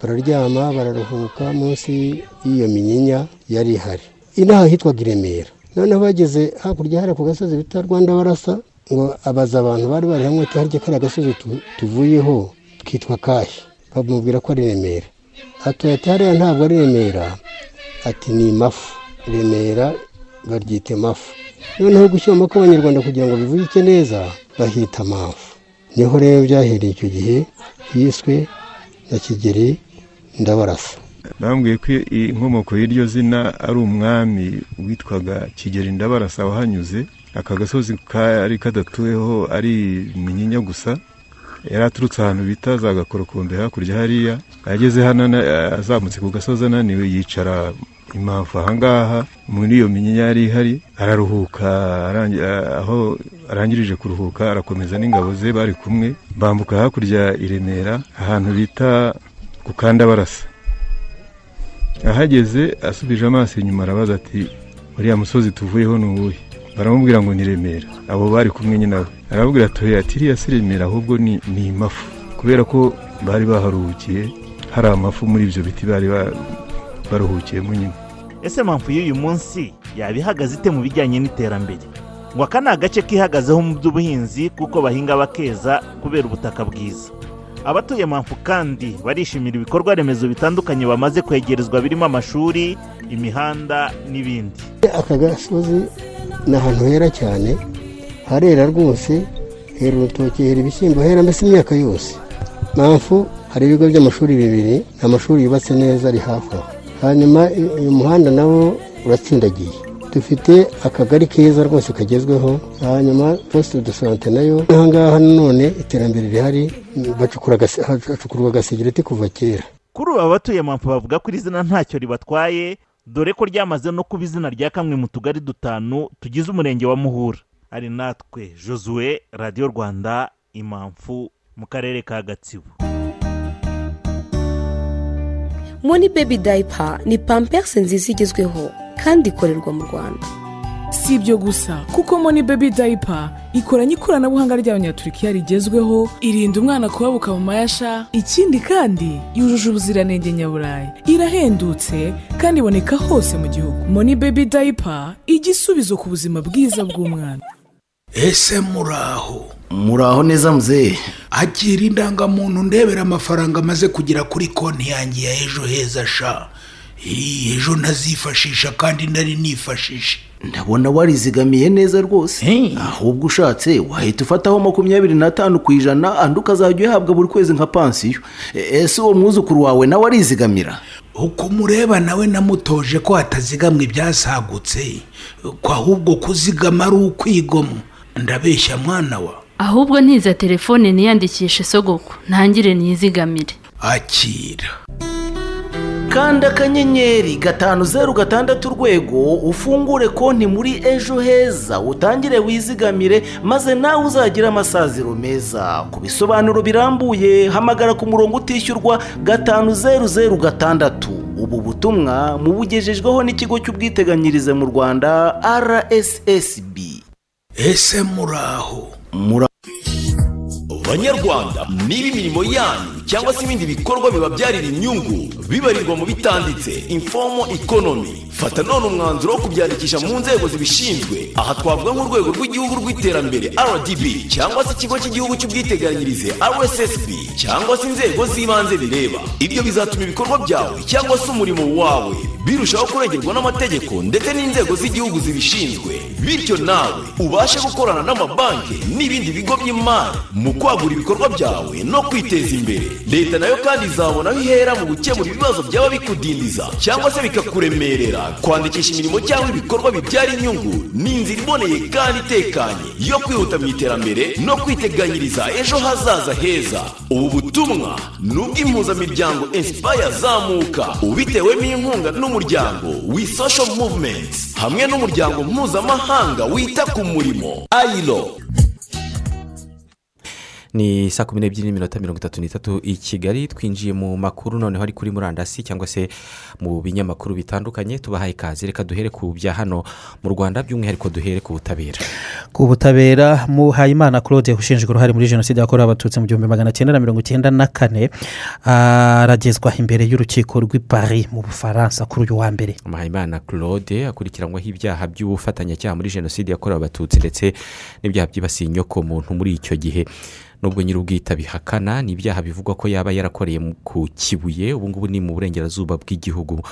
bararyama bararuhuka munsi y'iyo minyinya yari ihari. Inaha hitwaga i remera noneho bageze hakurya hariya ku gasozi bita rwanda barasa ngo abaza abantu bari bari hamwe ati harya kariya gasozi tu- tuvuyeho? Twitwa kahe bamubwira ko ari remera. Atuye ati hariya ntabwo ari remera. Ati ni mafu. Remera baryita mafu. Noneho gushyiramo ko abanyarwanda kugira ngo bivugike neza bahita mafu. Niho rero byahereye icyo gihe yiswe na kigeri ndabarasa. Bambwiye ko inkomoko y'iryo zina ari umwami witwaga kigeri ndabarasa wahanyuze aka gasozi kari kadatuweho ari minyinya gusa yari aturutse ahantu bita za gakorokombe hakurya hariya ageze hano azamutse ku gasozi ananiwe yicara impamvu ahangaha muri iyo minyinya yari ihari araruhuka aho arangirije kuruhuka arakomeza n'ingabo ze bari kumwe bambuka hakurya i remera ahantu bita ku kandabarasa ahageze asubije amaso inyuma arabaza ati uriya musozi tuvuyeho ni uwuhe? Baramubwira ngo ni remera. Abo bari kumwe nyine nawe arababwira ati iriya si remera ahubwo ni imafu. Kubera ko bari baharuhukiye hari amafu muri ibyo biti bari ba- baruhukiyemo nyine. Ese mpamvu y'uyu munsi yaba ihagaze ite mu bijyanye n'iterambere? Ngo aka ni agace kihagazeho mu by'ubuhinzi kuko bahinga bakeza kubera ubutaka bwiza. Abatuye mpamvu kandi barishimira ibikorwa remezo bitandukanye bamaze kwegerezwa birimo amashuri imihanda n'ibindi. Aka gasozi ni ahantu hera cyane harera rwose hera urutoki hera ibishyimbo hera mbese imyaka yose. Mpamvu hari ibigo by'amashuri bibiri ni amashuri yubatse neza ari hafi aho. Hanyuma uyu muhanda nawo uratsindagiye. Dufite akagari keza rwose kagezweho. Hanyuma posite de sante na yo. Aha ngaha none iterambere rihari hacukurwa agasegereti kuva kera. Kuri ubu abatuye mpamvu bavuga ko iri zina ntacyo ribatwaye dore ko ryamaze no kuba izina rya kamwe mu tugari dutanu tugize umurenge wa muhura. Ari natwe josue radiyo rwanda impamvu mu karere ka gatsibo. Moni bebi dayipa ni pamperisi nziza igezweho. Kandi ikorerwa mu rwanda. Si ibyo gusa kuko moni bebi dayipa ikoranye ikoranabuhanga ry'abanyaturikiya rigezweho irinda umwana kubabuka mu mayasha ikindi kandi yujuje ubuziranenge nyaburayi. Irahendutse kandi iboneka hose mu gihugu. Moni bebi dayipa igisubizo ku buzima bwiza bw'umwana. Ese muraho? Muraho neza mzee akira indangamuntu ndebera amafaranga amaze kugera kuri konti yanjye ya ejo heza sha. Ejo ntazifashisha kandi nari nifashishe. Ndabona warizigamiye neza rwose. Ahubwo ushatse wahita ufataho makumyabiri n'atanu ku ijana andi ukazajya uyahabwa buri kwezi nka pansiyo. E- ese uwo mwuzukuru wawe nawe arizigamira? Uko umureba nawe namutoje ko hatazigamwa ibyasagutse. Ko ahubwo kuzigama ari ukwigomwa. Ndabeshya mwana wa. Ahubwo ntiza telefone niyandikishe sogoko ntangire niyizigamire akira. Kanda akanyenyeri gatanu zeru gatandatu urwego ufungure konti muri ejo heza utangire wizigamire maze nawe uzagire amasaziro meza. Ku bisobanuro birambuye hamagara ku murongo utishyurwa gatanu zeru zeru gatandatu. Ubu butumwa mubugejejweho n'ikigo cy'ubwiteganyirize mu rwanda rssb ese muraho? Banyarwanda niba imirimo yanyu cyangwa se ibindi bikorwa bibabyarira inyungu bibarirwa mu bitanditse. Informo economy. Fata none umwanzuro wo kubyandikisha mu nzego zibishinzwe. Aha twavuga nk'urwego rw'igihugu rw'iterambere rdb cyangwa se ikigo cy'igihugu cy'ubwiteganyirize rssb cyangwa se inzego z'ibanze bireba. Ibyo bizatuma ibikorwa byawe cyangwa se umurimo wawe birushaho kurengerwa n'amategeko ndetse n'inzego z'igihugu zibishinzwe. Bityo nawe ubashe gukorana n'amabanki n'ibindi bigo by'imari mu kwagura ibikorwa byawe no kwiteza imbere. Leta na yo kandi izabona aho ihera mu gukemura ibibazo byaba bikudindiza cyangwa se bikakuremerera. Kwandikisha imirimo cyangwa ibikorwa bibyara inyungu ni inzira iboneye kandi itekanye yo kwihuta mu iterambere no kwiteganyiriza ejo hazaza heza. Ubu butumwa ni ubw'impuzamiryango inspire zamuka ubitewemo inkunga n'umuryango we social movements hamwe n'umuryango mpuzamahanga wita ku murimo ayilo ni saa kumi n'ebyiri n'iminota mirongo itatu n'itatu i kigali. Twinjiye mu makuru noneho ari kuri murandasi cyangwa se mu binyamakuru bitandukanye tubahaye ikaze. Reka duhere ku bya hano mu rwanda by'umwihariko duhere ku butabera. Ku butabera muhayimana claude ushinjwa uruhare muri jenoside yakorewe abatutsi mu gihumbi magana cyenda na mirongo icyenda na kane aragezwa imbere y'urukiko rw'i paris mu bufaransa kuri uyu wa mbere. Muhayimana claude akurikiranyweho ibyaha by'ubufatanyacyaha muri jenoside yakorewe abatutsi ndetse n'ibyaha byibasiye inyokomuntu muri icyo gihe. Nubwo nyir'ubwite abihakana ni ibyaha bivugwa ko yaba yarakoreye ku kibuye ubu ngubu ni mu burengerazuba bw'igihugu.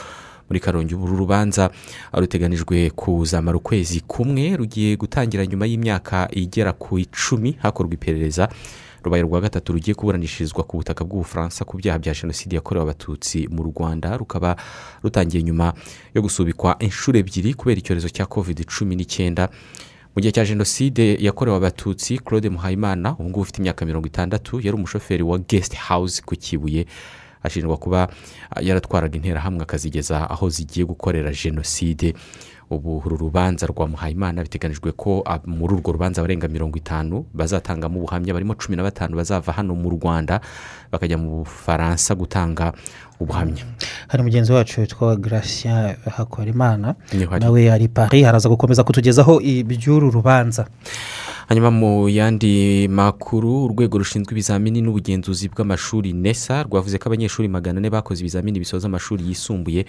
Muri karongi uru rubanza ruteganijwe kuzamara ukwezi kumwe rugiye gutangira nyuma y'imyaka igera ku icumi hakorwa iperereza. Rubaye rwa gatatu rugiye kuburanishirizwa ku butaka bw'ubufaransa ku byaha bya jenoside yakorewe abatutsi mu rwanda. Rukaba rutangiye nyuma yo gusubikwa inshuro ebyiri kubera icyorezo cya covid cumi n'icyenda. Mu gihe cya jenoside yakorewe abatutsi claude muhayimana ubu ngubu ufite imyaka mirongo itandatu yari umushoferi wa guest house ku kibuye. Ashinjwa kuba yaratwaraga interahamwe akazigeza aho zigiye gukorera jenoside. Ubu uru rubanza rwa muhayimana biteganijwe ko muri urwo rubanza abarenga mirongo itanu bazatangamo ubuhamya barimo cumi na batanu bazava hano mu rwanda bakajya mu bufaransa gutanga ubuhamya. Hari mugenzi wacu witwa Gratien hakorimana nawe ari pari haraza gukomeza kutugezaho iby'uru rubanza. Hanyuma mu yandi makuru urwego rushinzwe ibizamini n'ubugenzuzi bw'amashuri nesa rwavuze ko abanyeshuri magana ane bakoze ibizamini bisoza amashuri yisumbuye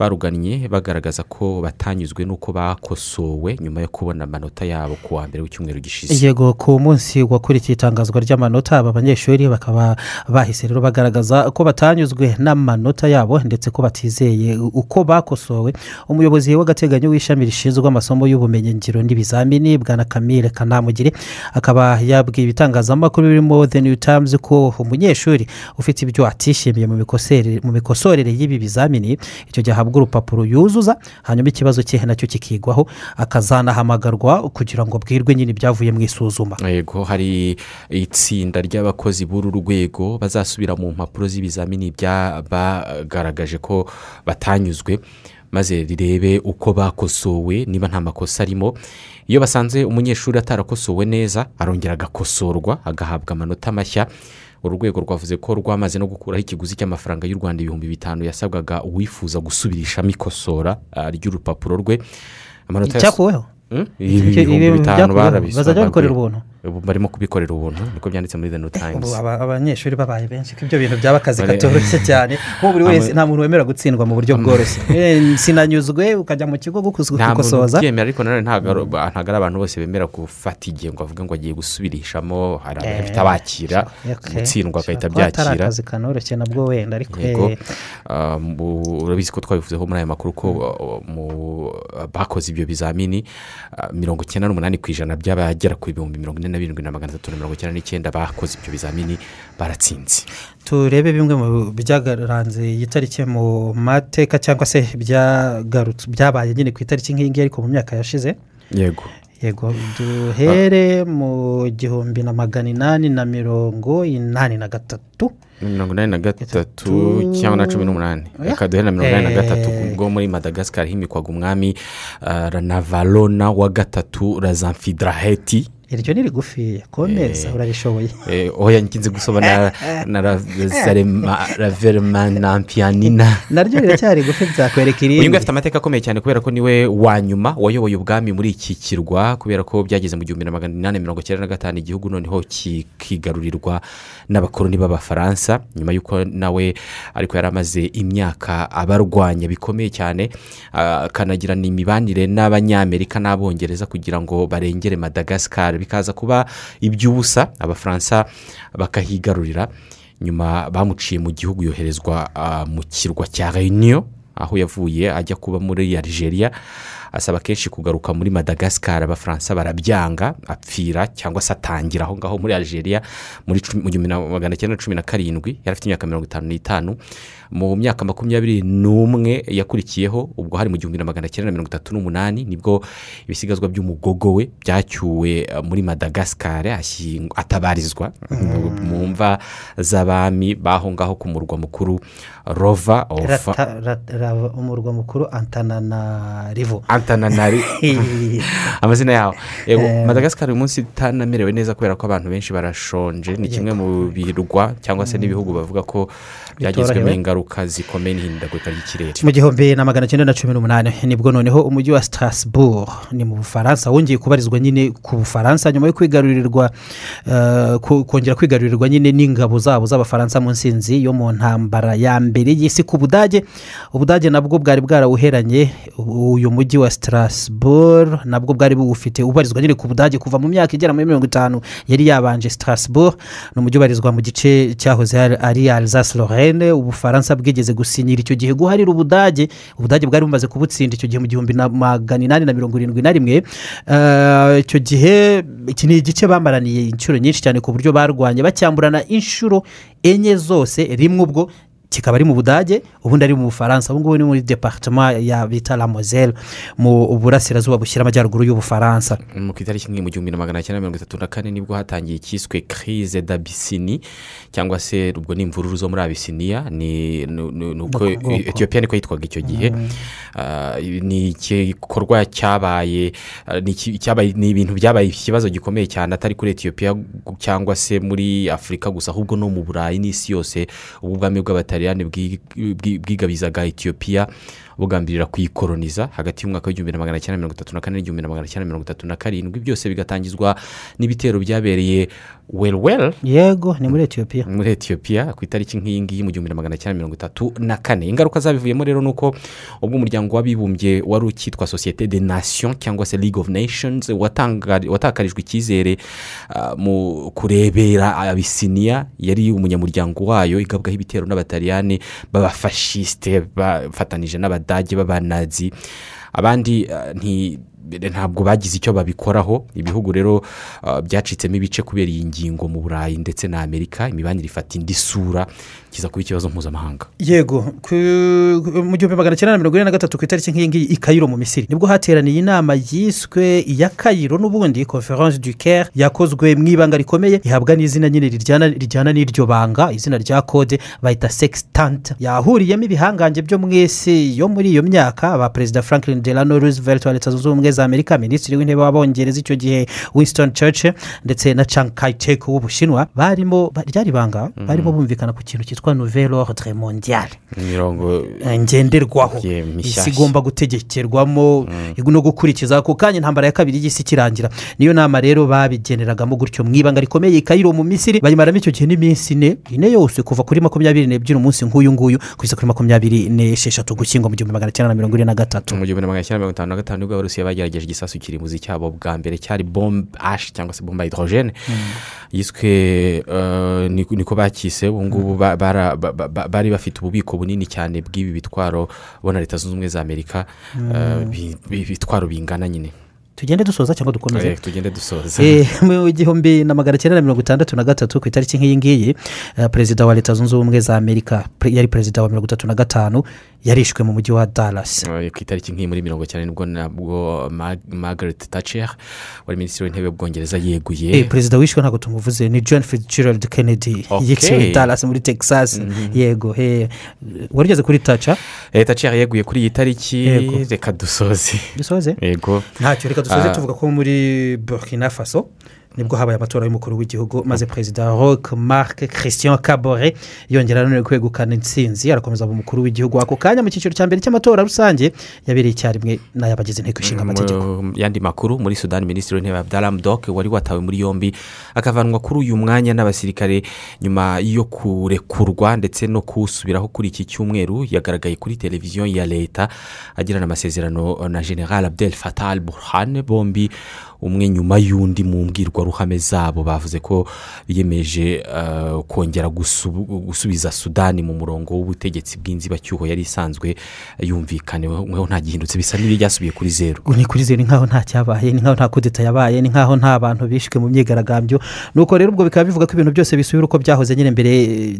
barugannye bagaragaza ko batanyuzwe n'uko bakosowe nyuma yo kubona amanota yabo ku wa mbere w'icyumweru gishize. Yego ku munsi wakurikiye itangazwa ry'amanota aba banyeshuri bakaba bahise rero bagaragaza ko batanyuzwe n'amanota yabo ndetse ko batizeye uko bakosowe. Umuyobozi w'agateganyo w'ishami rishinzwe amasomo y'ubumenyingiro n'ibizamini bwana kamire kanamugire akaba yabwiye ibitangazamakuru birimo the new times ko umunyeshuri ufite ibyo atishimiye mu mikosorere y'ibi bizamini icyo gihe ahabwa urupapuro yuzuza hanyuma ikibazo cye na cyo kikigwaho akazanahamagarwa kugira ngo abwirwe nyine ibyavuye mu isuzuma. Yego hari itsinda ry'abakozi b'uru rwego bazasubira mu mpapuro z'ibizamini bagaragaje ko batanyuzwe maze rirebe uko bakosowe niba nta makosa arimo. Iyo basanze umunyeshuri atarakosowe neza arongera agakosorwa agahabwa amanota mashya uru rwego rwavuze ko rwamaze no gukuraho ikiguzi cy'amafaranga y'u rwanda ibihumbi bitanu yasabwaga uwifuza gusubirishamo ikosora ah, ry'urupapuro rwe amanota yas- Cyakuweho? Hmm? Ibihumbi bitanu barabisaba Bazajya babikorera ubuntu? Barimo kubikorera ubuntu niko byanditse muri the new times. Ubu aba- abanyeshuri babaye benshi ko ibyo bintu byaba akazi katoroshye cyane nk'ubu buri wese nta muntu wemera gutsindwa mu buryo bworoshye. Eh, sinanyuzwe ukajya mu kigo nta gukosoza. ubyemera ariko nanone ntabwo ari ari abantu bose bemera gufata igihe ngo avuge ngo agiye gusubirishamo hari Eh, abahita bakira okay. gutsindwa bagahita Kuba atari byakira akazi kanoroshye nabwo wenda ariko eh, mu- urabizi ko twabivuzeho muri aya makuru ko uh, mu bakoze ibyo bizamini ah, mirongo icyenda n'umunani ku ijana by'abagera ku bihumbi mirongo ine na birindwi na magana atatu na mirongo icyenda n'icyenda bakoze ibyo bizamini baratsinze. Turebe bimwe mu byagaranze iyi tariki mu mateka cyangwa se byabaye nyine ku itariki nk'iyi ngiyi ariko mu myaka yashize. Yego. Yego. Duhere mu gihumbi na magana inani na mirongo inani na gatatu. Mirongo inani na gatatu cyangwa na cumi n'umunani. Reka duhere na mirongo inani na Eh. gatatu ubwo muri madagascar himikwaga umwami ah, ranavalona wa gatatu razamfidraheti iryo ni rigufiya komeza Eh. urarishoboye. Eh, oya nkinze gusoma na na raveremanampiyanina naryo riracyari gufi byakwereka uyu irindi afite amateka akomeye cyane kubera ko ni we wa nyuma wayoboye ubwami muri iki kirwa kubera ko byageze mu gihumbi na magana inani mirongo icyenda na gatanu igihugu noneho kikigarurirwa n'abakoloni b'abafaransa. Nyuma y'uko nawe ariko yari amaze imyaka abarwanya bikomeye cyane akanagirana imibanire n'abanyamerika n'abongereza kugira ngo barengere madagascar. Bikaza kuba iby'ubusa abafaransa bakahigarurira nyuma bamuciye mu gihugu yoherezwa ah, mu kirwa cya reunion aho yavuye ajya kuba muri algeria asaba kenshi kugaruka muri madagascar. Abafaransa barabyanga apfira cyangwa se atangira aho ngaho muri algeria muri magana cyenda cumi na karindwi yari afite imyaka mirongo itanu n'itanu. Mu myaka makumyabiri n'umwe yakurikiyeho ubwo hari mu gihumbi na magana cyenda na mirongo itatu n'umunani ni bwo ibisigazwa by'umugogo we byacyuwe eh, muri madagascar ashying- atabarizwa. Mu mva z'abami b'aho ngaho ku murwa mukuru rova umurwa mukuru antananarivo. Antananari amazina yaho. Eh. madagascar uyu munsi itanamerewe neza kubera ko abantu benshi barashonje. Ni kimwe mu birwa cyangwa se n'ibihugu bavuga ko byagizwemo Bitorohewe. Ingaruka zikomeye n'ihindagurika ry'ikirere. Mu gihumbi na magana cyenda na cumi n'umunani ni bwo noneho umujyi wa strasbourg ni mu bufaransa wongeye kubarizwa nyine ku bufaransa nyuma yo kwigarurirwa eh, kongera kwigarurirwa nyine n'ingabo zabo z'abafaransa mu nsinzi yo mu ntambara ya mbere y'isi ku budage. Ubudage nabwo bwari bwarawuheranye uyu mujyi wa strasbourg nabwo bwari buwufite ubarizwa nyine ku budage kuva mu myaka igera muri mirongo itanu yari yabanje strasbourg. Ni umujyi ubarizwa mu gice cyahoze ari alsace lorraine ubufaransa bwigeze gusinyira icyo gihe guharira ubudage. Ubudage bwari bumaze kubutsinda icyo gihe mu gihumbi na magana inani na mirongo irindwi na rimwe. Eh, icyo gihe iki ni igice bamaraniye inshuro nyinshi cyane ku buryo barwanye bacyamburana inshuro enye zose rimwe ubwo kikaba ari mu budage ubundi ari mu bufaransa. Ubu ngubu ni muri departement ya bita la moselle mu burasirazuba bushyira amajyaruguru y'ubufaransa. Mu itariki imwe mu gihumbi na magana cyenda mirongo itatu na kane ni bwo hatangiye icyiswe crise d'abisini cyangwa se ubwo ni imvururu zo muri abisiniya ni uko etiyopiya niko yitwaga icyo gihe. Ah, ni igikorwa cyabaye ah, ni cyabaye- ni ibintu byabaye ikibazo gikomeye cyane atari kuri etiyopiya cyangwa se muri afurika gusa ahubwo no mu burayi n'isi yose ubu ubwami bw'abataliyani bwi- bwigabizaga etiyopiya bugambirira kuyikoroniza hagati y'umwaka w'igihumbi na magana cyenda mirongo itatu na kane n'igihumbi na magana cyenda mirongo itatu na karindwi byose bigatangizwa n'ibitero byabereye welwel yego ni muri etiyopiya muri etiyopiya ku itariki nk'iyi ngiyi mu gihumbi na magana cyenda mirongo itatu na kane. Ingaruka zabivuyemo rero ni uko ubwo umuryango w'abibumbye wari ukitwa sosiyete de nation cyangwa se league of nations watakarijwe icyizere ah, mu kurebera abisiniya yari umunyamuryango wayo igabwaho ibitero n'abataliyani b'abafashisite bafatanije n'abadage b'abanazi. Abandi ah, nti ntabwo bagize icyo babikoraho. Ibihugu rero ah, byacitsemo ibice kubera iyi ngingo mu burayi ndetse na amerika. Imibanire ifata indi sura. Kiza kuba ikibazo mpuzamahanga. Yego mu gihumbi magana cyenda na mirongo ine na gatatu ku itariki nk'iyi ngiyi i kayiro mu misiri. Nibwo hateraniye inama yiswe iya kayiro n'ubundi conference du caire yakozwe mu ibanga rikomeye ihabwa n'izina nyine rijyana n'iryo banga izina rya kode bayita sextant. Yahuriyemo ibihangange byo mu isi yo muri iyo myaka ba perezida franklin delano roosevelt wa leta zunze ubumwe za amerika minisitiri w'intebe w'abongereza icyo gihe winston churchill ndetse na chiang kai-shek w'ubushinwa barimo ba- ryari banga barimo bumvikana ku kintu cyitwa nouvelle ordre mondiale. Imirongo Eh, ngenderwaho isi igomba gutegekerwamo. No gukurikiza ako kanya intambara ya kabiri y'isi ikirangira. Niyo nama rero babigeneragamo gutyo mu ibanga rikomeye i kayiro mu misiri. Bayimaramo icyo gihe n'iminsi ine ine yose kuva kuri makumyabiri n'ebyiri umunsi nk'uyu nguyu kugeza kuri makumyabiri n'esheshatu. Gushyingo mu gihumbi magana cyenda na mirongo ine na gatatu. Mu gihumbi na magana cyenda mirongo itanu na gatanu ni bwo abarusiya bagerageje igisasu kirimbuzi cyabo bwa mbere. Cyari bombe ashi cyangwa se bombe hydrogene. Yiswe eh, ni- niko bakise. Ubu ngubu ba- bari bafite ububiko bunini cyane bw'ibi bitwaro bona leta zunze ubumwe za amerika eh, bi- bi- ibitwaro bingana nyine. Tugende dusoza cyangwa dukomeze? Eh, tugende dusoza. Eh, mu gihumbi na magana cyenda na mirongo itandatu na gatatu ku itariki nk'iyi ngiyi eh, perezida wa leta zunze ubumwe za amerika yari perezida wa mirongo itatu na gatanu yarishwe mu mujyi wa dallas. Eh, ku itariki nk'iyi muri mirongo cyane ni bwo nabwo margaret thatcher wari minisitiri w'intebe w'ubwongereza yeguye. Perezida wishwe ntabwo tumuvuze ni john fitzgerald kennedy Okay. yiciwe i dallas muri texas. Yego he. Wari ugeze kuri taca thatcher yeguye kuri iyi tariki. Yego. reka dusoze. Dusoze? Yego. Ntacyo reka dusoze Ah. tuvuga ko muri burkina faso ni bwo habaye amatora y'umukuru w'igihugu maze perezida roque marc christian kabore yongera nanone kwegukana intsinzi arakomeza aba umukuru w'igihugu. Ako kanya mu cyiciro cya mbere cy'amatora rusange yabereye icyarimwe n'ay'abagize inteko ishinga amategeko. mu yandi makuru muri sudani minisitiri w'intebe abdara mudok wari watawe muri yombi akavanwa kuri uyu mwanya n'abasirikare nyuma yo kurekurwa ndetse no kuwusubiraho kuri iki cyumweru yagaragaye kuri televiziyo ya leta agirana amasezerano na general abdel fatah al burhan bombi umwe nyuma y'undi mu mbwirwaruhame zabo bavuze ko biyemeje eh, kongera gusubiza sudani mu murongo w'ubutegetsi bw'inzibacyuho yari isanzwe yumvikaneho nta gihindutse bisa n'ibyasubiye kuri zeru ni kuri zeru ni nkaho nta cyabaye ni nkaho nta kudeta yabaye ni nkaho nta bantu bishwe mu myigaragambyo. Nuko rero ubwo bikaba bivuga ko ibintu byose bisubira uko byahoze nyine mbere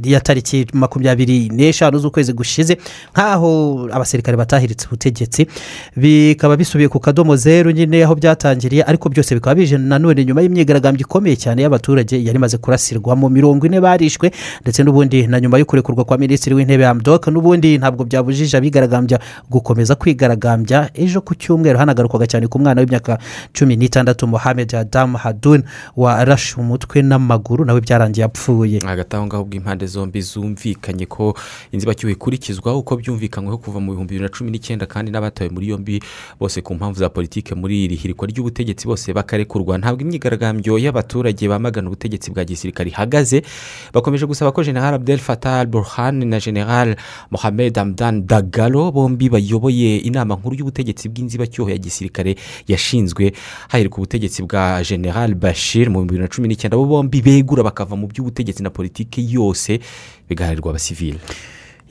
ya tariki makumyabiri n'eshanu z'ukwezi gushize nkaho abasirikare batahiritse ubutegetsi bikaba bisubiye ku kadomo zeru nyine aho byatangiriye ariko byose bikaba bije nanone nyuma y'imyigaragambyo ikomeye cyane y'abaturage yari imaze kurasirwamo mirongo ine barishwe ndetse n'ubundi na nyuma yo kurekurwa kwa minisitiri w'intebe amdoka n'ubundi ntabwo byabujije abigaragambya gukomeza kwigaragambya. Ejo ku cyumweru hanagarukwaga cyane ku mwana w'imyaka cumi n'itandatu mohamed adamu hadun warashe umutwe n'amaguru nawe byarangiye apfuye. Hagati aho ngaho bw'impande zombi zumvikanye ko inzibacyuho ikurikizwa uko byumvikanyweho kuva mu bihumbi bibiri na cumi n'icyenda kandi n'abatawe muri yombi bose ku mpamvu za politiki muri iri hirikwa ry'ubutegetsi bose bakarekurwa. Ntabwo imyigaragambyo y'abaturage bamagana ubutegetsi bwa gisirikare ihagaze. Bakomeje gusaba ko general abdel fatah burhan na general mohamed hamdan dagalo bombi bayoboye inama nkuru y'ubutegetsi bw'inzibacyuho ya gisirikare yashinzwe. Hahirwa ubutegetsi bwa general bashir mu bibiri na cumi n'icyenda. Bo bombi begura bakava mu by'ubutegetsi na politiki yose. Bigaharirwa abasivili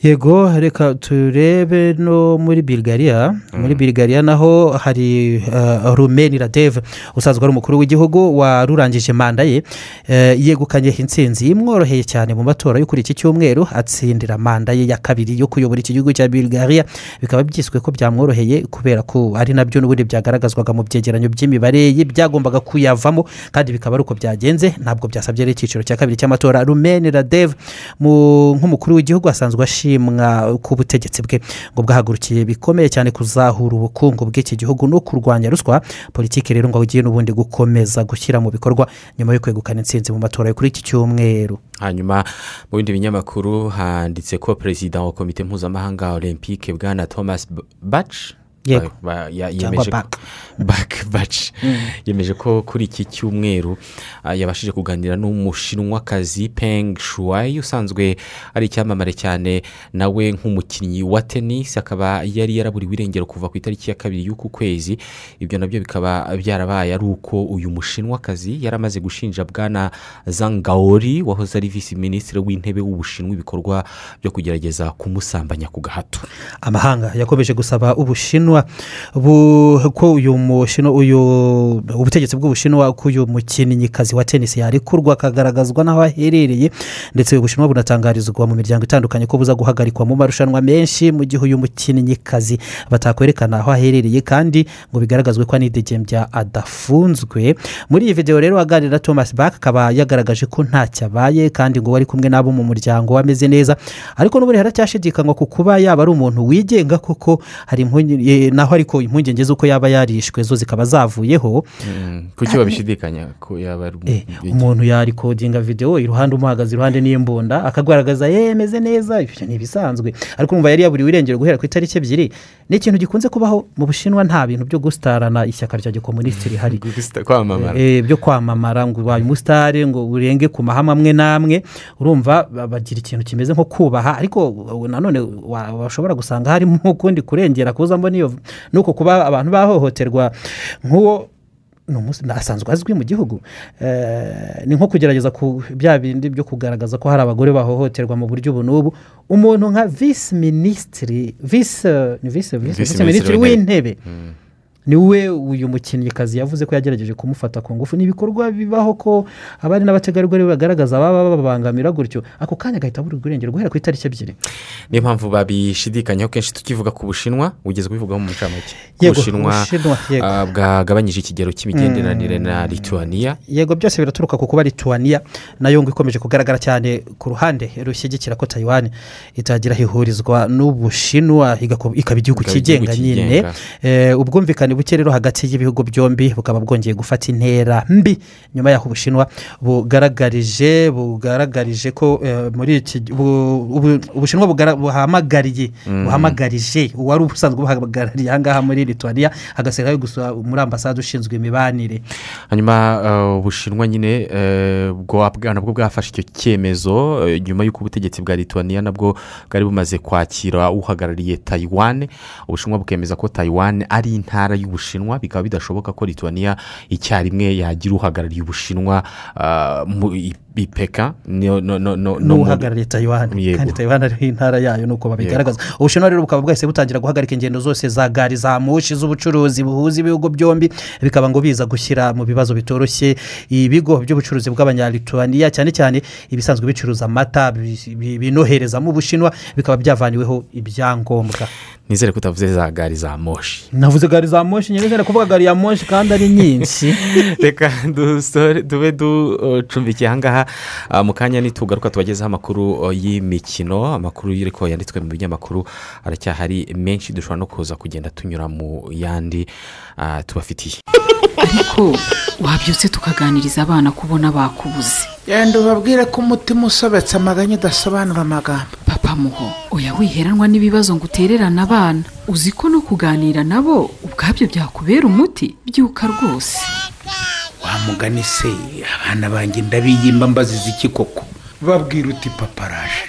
yego reka turebe no muri bulgaria. Muri bulgaria naho hari uh, rumeni radeve usanzwe ari umukuru w'igihugu warurangije manda ye. Uh, yegukanye intsinzi imworoheye cyane mu matora yo kuri iki cyumweru atsindira manda ye ya kabiri yo kuyobora iki gihugu cya bulgaria. Bikaba byiswe ko byamworoheye kubera ko ari na byo n'ubundi byagaragazwaga mu byegeranyo by'imibare ye byagombaga kuyavamo kandi bikaba ari uko byagenze. Ntabwo byasabye rero icyiciro cya kabiri cy'amatora. Rumeni radeve nk'umukuru w'igihugu asanzwe ashimwa ku butegetsi bwe. Ngo bwahagurukiye bikomeye cyane kuzahura ubukungu bw'iki gihugu no kurwanya ruswa. Politiki rero ngo ugiye n'ubundi gukomeza gushyira mu bikorwa nyuma yo kwegukana intsinzi mu matora kuri iki cyumweru. Hanyuma mu bindi binyamakuru handitse ko perezida wa komite mpuzamahanga olympique bwana thomas baci Yego. Yemeje baci Mm. yemeje ko kuri iki cyumweru ah, yabashije kuganira n'umushinwakazi peng shuwayi usanzwe ari icyamamare cyane nawe nk'umukinnyi wa tenisi akaba yari yaraburiwe irengero kuva ku itariki ya kabiri y'uku kwezi ibyo na byo bikaba byarabaye ari uko uyu mushinwakazi yari amaze gushinja bwana zangaori wahoze ari visi minisitiri w'intebe w'ubushinwa ibikorwa byo kugerageza kumusambanya ku gahato amahanga yakomeje gusaba ubushinwa bu- ko uyu mushinwa uyu ubutegetsi bw'ubushinwa ko uyu mukinnyikazi wa tenisi yarekurwa akagaragazwa n'aho aherereye ndetse ubushinwa bunatangarizwa mu miryango itandukanye ko buza guhagarikwa mu marushanwa menshi mu gihe uyu mukinnyikazi batakwerekana aho aherereye kandi ngo bigaragazwe ko anidegembya adafunzwe. Muri iyi videwo rero aganira thomas bach akaba yagaragaje ko ntacyo abaye kandi ngo wari kumwe n'abo mu muryango we ameze neza ariko n'ubundi haracyashidikanywa ku kuba yaba ari umuntu wigenga koko hari naho ariko impungenge z'uko yaba yarishwe zo zikaba zavuyeho. Kuki babishidikanya ko yaba ari Eh, umuntu? yarikodinga videwo iruhande umuhagaze iruhande n'imbunda akagaragaza yemeze neza. Ibyo ni ibisanzwe. Ariko umva yari yaburiwe irengero guhera ku itariki ebyiri. Ni ikintu gikunze kubaho mu bushinwa nta bintu byo gustarana ishyaka rya gikomunisiti rihari. Eh, byo kwamamara ngo ubaye umusitari ngo urenge ku mahame amwe n'amwe urumva ba- bagira ikintu kimeze nko kubaha ariko nanone wa- washobora gusanga harimo ukundi kurengera kuzamo nuko kuba abantu bahohoterwa nk'uwo ni asanzwe azwi mu gihugu Eh, ni nko kugerageza ku bya bindi byo kugaragaza ko hari abagore bahohoterwa mu buryo ubu n'ubu. Umuntu nka visi minisitiri visi ni visi Visi visi minisitiri minisitiri w'intebe. Ni we uyu mukinnyikazi yavuze ko yagerageje kumufata ku ngufu. Ni ibikorwa bibaho ko abari n'abategarugori bagaragaza baba babangamira gutyo. Ako kanya agahita aburirwa irengero guhera ku itariki ebyiri. Niyo mpamvu babishidikanyaho kenshi tukivuga ku bushinwa ugeze kubivugaho mu Yego, ubushinwa ah, bwagabanyije ikigero cy'imigenderanire na lituania yego byose biraturuka ku kuba lituania na yo ngo ikomeje kugaragara cyane ku ruhande rushyigikira ko tayiwani itagira aho ihurizwa n'ubushinwa ikaba igihugu cyigenga nyine. cyigenga. Ubwumvikane buke rero hagati y'ibihugu byombi bukaba bwongeye gufata intera mbi nyuma y'aho ubushinwa bugaragarije bugaragarije ko eh, muri iki bu- ubu- ubushinwa buhamagariye Mm. buhamagarije. Uwari usanzwe buhagarariye aha ngaha muri lituania hagasigarayo gusa muri ambasade ushinzwe imibanire. Hanyuma eh, ubushinwa nyine eh, bwo nabwo bwafashe icyo cyemezo nyuma y'uko ubutegetsi bwa lituania nabwo bwari bumaze kwakira uhagarariye tayiwane ubushinwa bukemeza ko tayiwane ari intara y'ubushinwa bikaba bidashoboka ko lituania icyarimwe yagira uhagarariye ubushinwa ah, mu i- i peka no- no- no- no- no mu- n'uhagarariye tayiwani kandi tayiwani ariho intara yayo ni uko babigaragaza. Ubushinwa rero bukaba bwahise butangira guhagarika ingendo zose za gari za mushi z'ubucuruzi buhuza ibihugu byombi bikaba ngo biza gushyira mu bibazo bitoroshye ibigo by'ubucuruzi bw'abanyalituwaniya cyane cyane ibisanzwe bicuruza amata bi- bi- binohereza mu bushinwa bikaba byavaniweho ibyangombwa. Nizere ko utavuze za gari za moshi. Navuze gari za moshi nyine kuvuga gari ya moshi kandi ari nyinshi. Reka dusore tube ducumbikiye ahangaha ah, mu kanya nitugaruka tubagezeho amakuru oh, y'imikino amakuru ariko yanditswe mu binyamakuru aracyahari menshi dushobora no kuza kugenda tunyura mu yandi ah, tubafitiye. Ariko wabyutse tukaganiriza abana kubona bakubuze. Yenda ubabwire ko umutima usobetse amaganya udasobanura amagambo. Papa muho oya wiheranwa n'ibibazo ngo utererane abana. Uzi ko no kuganira nabo ubwabyo byakubera umuti? Byuka rwose. Wa mugani se abana banjye ndabiyimba mbaziza iki koko? Babwira uti paparaje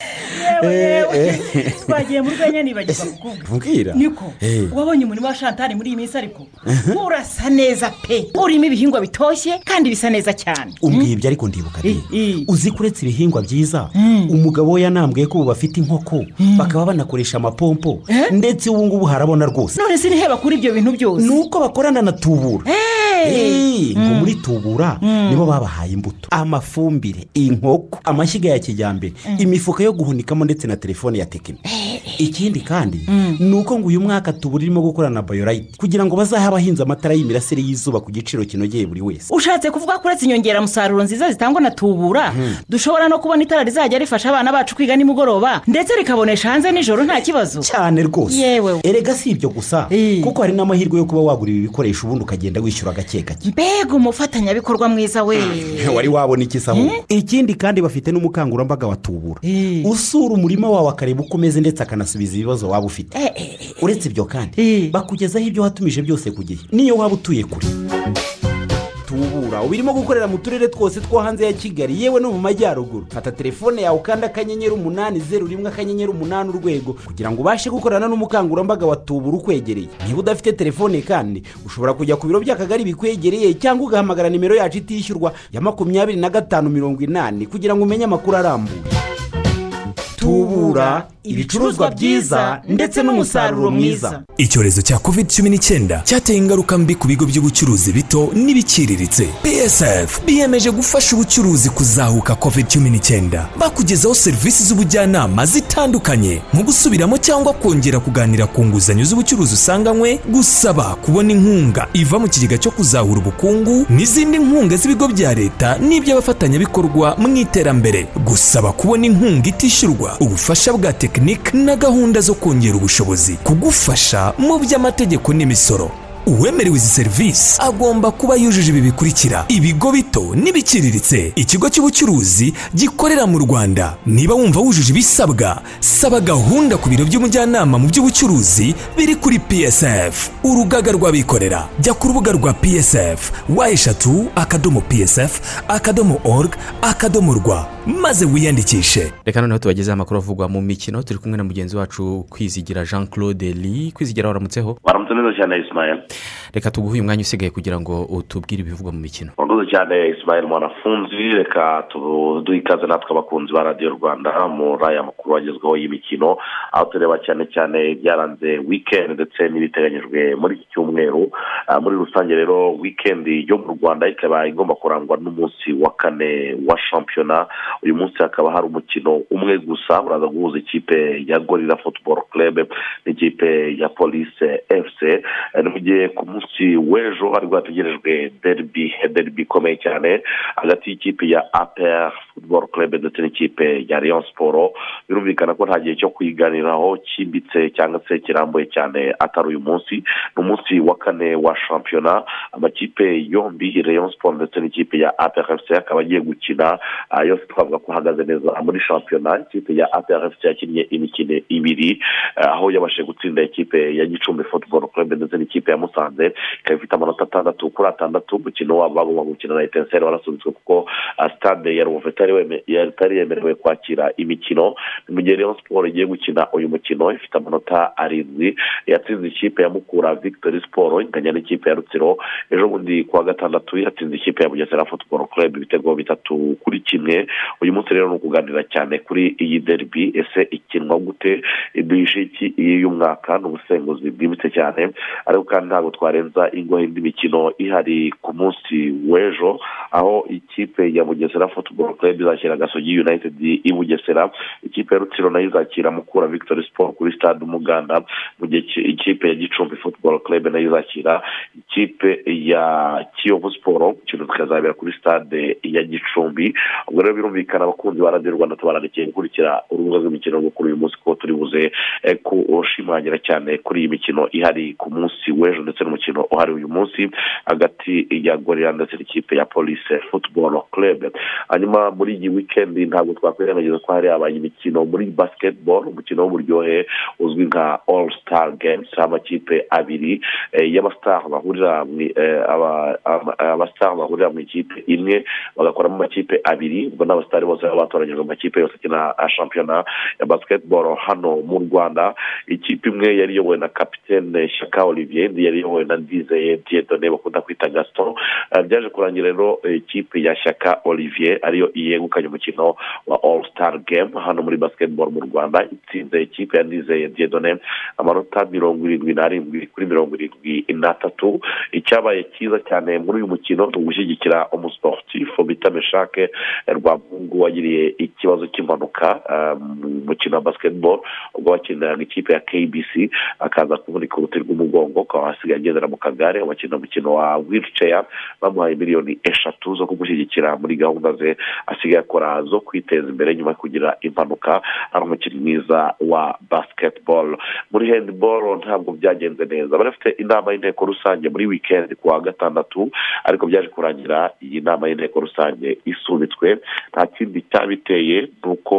twagiye mu rwenya nibagirwa kukubwira niko Eh. wabonye umurima wa shantari muri iyi minsi ariko? Urasa neza pe. Urimo ibihingwa bitoshye kandi bisa neza cyane. Umbwiye ibyo ariko ndibuka uzi ko uretse ibihingwa byiza umugabo we yanambwiye ko ubu bafite inkoko bakaba banakoresha amapompo. Ndetse ubu ngubu harabona rwose. None se nihe bakura ibyo bintu byose. Ni uko bakorana na tubura Eh, ngo muri tubura nibo babahaye imbuto. Amafumbire inkoko amashyiga ya kijyambere imifuka yo guhunikamo ndetse na telefone ya tekino ikindi kandi ni uko ngo uyu mwaka tubura irimo gukorana na bayorayiti kugira ngo bazahe abahinzi amatara y'imirasire y'izuba ku giciro kinogeye buri wese. Ushatse kuvuga ko uretse inyongeramusaruro nziza zitangwa na tubura dushobora no kubona itara rizajya rifasha abana bacu kwiga nimugoroba ndetse rikabonesha hanze nijoro nta kibazo. Cyane rwose. Yewe. Erega si ibyo gusa kuko hari n'amahirwe yo kuba wagura ibi bikoresho ubundi ukagenda wishyura gake gake mbega umufatanyabikorwa mwiza we. Wari wabona iki saho ikindi kandi bafite n'umukangurambaga wa tubura usura umurima wawe akareba uko umeze ndetse akanasubiza ibibazo waba ufite. Uretse ibyo kandi bakugezaho ibyo watumije byose ku gihe. Niyo waba utuye kure. Tubura uba irimo gukorera mu turere twose two hanze ya kigali yewe no mu majyaruguru. Fata telefone yawe ukanda akanyenyeri umunani zeru rimwe akanyenyeri umunani urwego kugira ngo ubashe gukorana n'umukangurambaga wa tubura ukwegereye. Niba udafite telefone kandi ushobora kujya ku biro by'akagari bikwegereye cyangwa ugahamagara nimero yacu itishyurwa ya makumyabiri na gatanu mirongo inani kugira ngo umenye amakuru arambuye. Tubura ibicuruzwa byiza ndetse n'umusaruro mwiza. Icyorezo cya covid cumi n'icyenda cyateye ingaruka mbi ku bigo by'ubucuruzi bito n'ibiciriritse. Psf biyemeje gufasha ubucuruzi kuzahuka covid cumi n'icyenda. Bakugezaho serivisi z'ubujyanama zitandukanye nko gusubiramo cyangwa kongera kuganira ku nguzanyo z'ubucuruzi usanganywe gusaba kubona inkunga. Iva mu kigega cyo kuzahura ubukungu n'izindi nkunga z'ibigo bya leta n'iby'abafatanyabikorwa mu iterambere. Gusaba kubona inkunga itishyurwa. Ubufasha bwa tekinike na gahunda zo kongera ubushobozi kugufasha mu by'amategeko n'imisoro. Uwemerewe izi serivisi. Agomba kuba yujuje ibi bikurikira. Ibigo bito n'ibiciriritse. Ikigo cy'ubucuruzi gikorera mu rwanda. Niba wumva wujuje ibisabwa saba gahunda ku biro by'umujyanama mu by'ubucuruzi biri kuri psf urugaga rw'abikorera. Jya ku rubuga rwa psf wa eshatu akadomo psf akadomo org akadomo rwa. Maze wiyandikishe. Reka noneho tubagezeho amakuru avugwa mu mikino. Turi kumwe na mugenzi wacu kwizigira jean claude lee kwizigira waramutseho waramutse neza cyane isimayeli reka tuguhe uyu mwanya usigaye kugira ngo utubwire ibivugwa mu mikino. Urakoze cyane isimayeli mwanafunzi reka duhe ikaze natwe abakunzi ba radiyo rwanda muri aya makuru agezweho y'imikino aho tureba cyane cyane ibyaranze wikendi ndetse n'ibiteganyijwe muri iki cyumweru. Ah, muri rusange rero wikendi yo mu rwanda ikaba igomba kurangwa n'umunsi wa kane wa shampiyona. Uyu munsi hakaba hari umukino umwe gusa uraza guhuza ikipe ya gorira futuboro club n'ikipe ya polise efuse ni mu gihe ku munsi w'ejo hari hategerejwe deribi deribi ikomeye cyane hagati y'ikipe ya apr futuboro club ndetse n'ikipe ya leon siporo birumvikana ko nta gihe cyo kuyiganiraho cyimbitse cyangwa se kirambuye cyane atari uyu munsi. Ni umunsi wa kane wa shampiyona amakipe yombi leon siporo ndetse n'ikipe ya apr efuse akaba agiye gukina. Ah, yose twavuga ko ahagaze neza muri shampiyona ikipe ya apr efuse yakinnye imikino ibiri ah, aho yabashije gutsinda ikipe ya gicumbi futuboro club ndetse n'ikipe ya musanze ikaba ifite amanota atandatu kuri atandatu umukino wabo bagomba gukina na etenseri warasubitswe kuko stade ya rubavu itari yemerewe kwakira imikino. Mu gihe Rayon siporo igiye gukina uyu mukino ifite amanota arindwi. Yatsinze ikipe ya mukura victory siporo inganya n'ikipe ya rutsiro. Ejo bundi ku wa gatandatu yatsinze ikipe ya bugesera football club ibitego bitatu kuri kimwe. Uyu munsi rero ni ukuganira cyane kuri iyi derby. Ese ikinwa gute? Ibishiki y'umwaka ni ubusenguzi bwimbitse cyane. Ariko kandi ntabwo twarenza ingohe indi mikino ihari ku munsi w'ejo aho ikipe ya bugesera football club izakira gasogi united i bugesera. Ikipe ya rutsiro na yo izakira mukura victory sport kuri stade umuganda. Mu gihe ki- ikipe ya gicumbi football club na yo izakira ikipe ya kiyovu siporo umukino tukazabera kuri stade ya gicumbi. Ubwo rero birumvikana abakunzi ba radiyo rwanda tubararikiye gukurikira urubuga rw'imikino rwo kuri uyu munsi ko turi buze eh, kushimangira cyane kuri iyi mikino ihari ku munsi w'ejo. Ndetse n'umukino uhari uyu munsi hagati ya gorira ndetse n'ikipe ya polisi football club. Hanyuma muri iyi wikendi ntabwo twakwirengagiza ko hari habaye imikino muri basketball umukino w'uburyohe uzwi nka all star games amakipe abiri eh, mu eh, abastar bahurira mu ikipe imwe bagakoramo amakipe abiri ubwo n'abasitari bose baba batoranyijwe mu makipe yose akina shampiyona ya basketball hano mu rwanda. Ikipe imwe yari iyobowe na kapitene shyaka olivier yari iyobowe na ndizeye diedone bakunda kwita gaston Ah, byaje kurangira rero eh, ikipe ya shyaka olivier ariyo yegukanye umukino wa all star game hano muri basketball mu rwanda. Itsinze ikipe ya ndizeye diedone amanota mirongo irindwi n'arindwi kuri mirongo irindwi n'atatu. Icyabaye cyiza cyane muri uyu mukino ni ugushyigikira umusiporutifu bita meshake rwamungu wagiriye ikibazo cy'impanuka mu mukino wa basketball ubwo wakiniraga ikipe ya kbc akaza kuvunika uruti rw'umugongo akaba hasigaye agendera mu kagare bakina umukino wa wheelchair bamuhaye miliyoni eshatu zo kumushyigikira muri gahunda ze asigaye akora zo kwiteza imbere nyuma yo kugira impanuka ari umukinnyi mwiza wa basketball. Muri handball ntabwo byagenze neza. Bari bafite inama y'inteko rusange muri weekend ku wa gatandatu ariko byaje kurangira iyi nama y'inteko rusange isubitswe. Nta kindi cyabiteye ni uko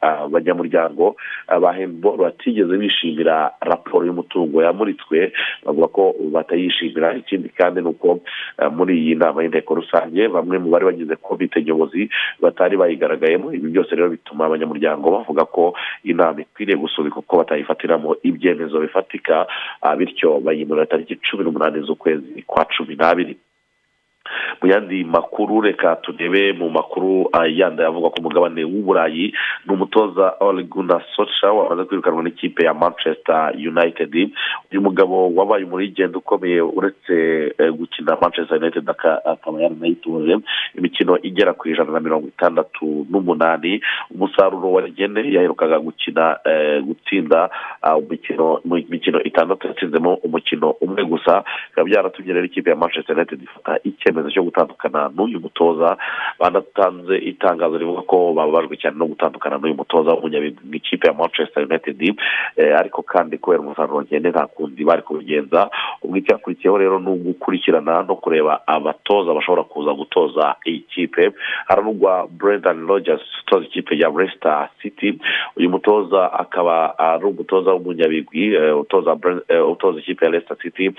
abanyamuryango ba handball batigeze bishimira raporo y'umutungo yamuritswe bavuga ko batayishimira. Ikindi kandi ni uko eh, muri iyi nama y'inteko rusange bamwe mu bari bagize komite nyobozi batari bayigaragayemo. Ibi byose rero bituma abanyamuryango bavuga ko inama ikwiriye gusubikwa kuko batayifatiramo ibyemezo bifatika ah, bityo bayimura tariki cumi n'umunani z'ukwezi kwa cumi n'abiri. Mu yandi makuru reka turebe mu makuru ah, yandi avuga ku mugabane w'uburayi ni umutoza Gunnar Solskjaer wamaze kwirukanwa n'ikipe ya manchester united. Uyu mugabo wabaye umurigenda ukomeye uretse eh, gukina manchester united aka- akaba yaranayitoje imikino igera ku ijana na mirongo itandatu n'umunani. Umusaruro wa rigene yaherukaga gukina eh, gutsinda ah, umukino mu mikino itandatu yatsinzemo umukino umwe gusa. Bikaba byaratumye rero ikipe ya manchester united ifata icyemezo cyo gutandukana n'uyu mutoza banatanze itangazo rivuga ko bababajwe cyane no gutandukana n'uyu mutoza w'umunyabigwi mu ikipe ya manchester united. Eh, ariko kandi kubera umusaruro ngende nta kundi bari kubigenza. Ubwo icyakurikiyeho rero ni ugukurikirana no kureba abatoza bashobora kuza gutoza iyi kipe haravugwa brendan rogers utoza ikipe ya leicester city. Uyu mutoza akaba ari umutoza w'umunyabigwi eh, eh, utoza ikipe ya leicester city.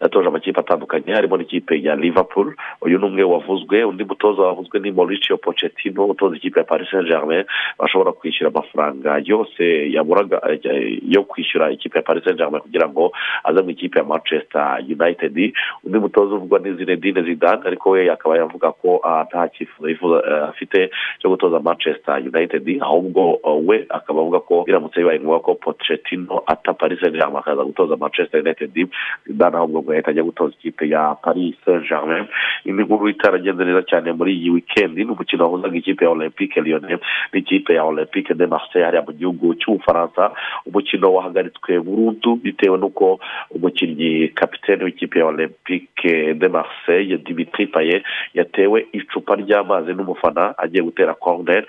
Yatoje amakipe atandukanye harimo n'ikipe ya liverpool. Uyu ni umwe wavuzwe undi mutoza wavuzwe ni mauricio pochettino utoza ikipe ya paris saint germain bashobora kwishyura amafaranga yose yaburaga eh, yo kwishyura ikipe ya paris saint germain kugira ngo aze mu ikipe ya manchester united. Undi mutoza uvugwa ni zinedine zidane ariko we akaba yavuga ko ah, nta cyifuzo eh, afite cyo gutoza manchester united. Ahubwo ah, we akaba avuga ko biramutse bibaye ngombwa ko pochettino ata paris saint germain akaza gutoza manchester united. Zidane ahubwo ngo yahita ajya gutoza ikipe ya paris saint germain indi nkuru itaragenze neza cyane muri iyi wikendi ni umukino wahuzaga ikipe ya olympique lyonnais n'ikipe ya olympique de marseille hariya mu gihugu cy'ubufaransa. Umukino wahagaritswe burundu bitewe n'uko umukinnyi kapitene w'ikipe ya olympique de marseille dimitri paye yatewe icupa ry'amazi n'umufana agiye gutera corner.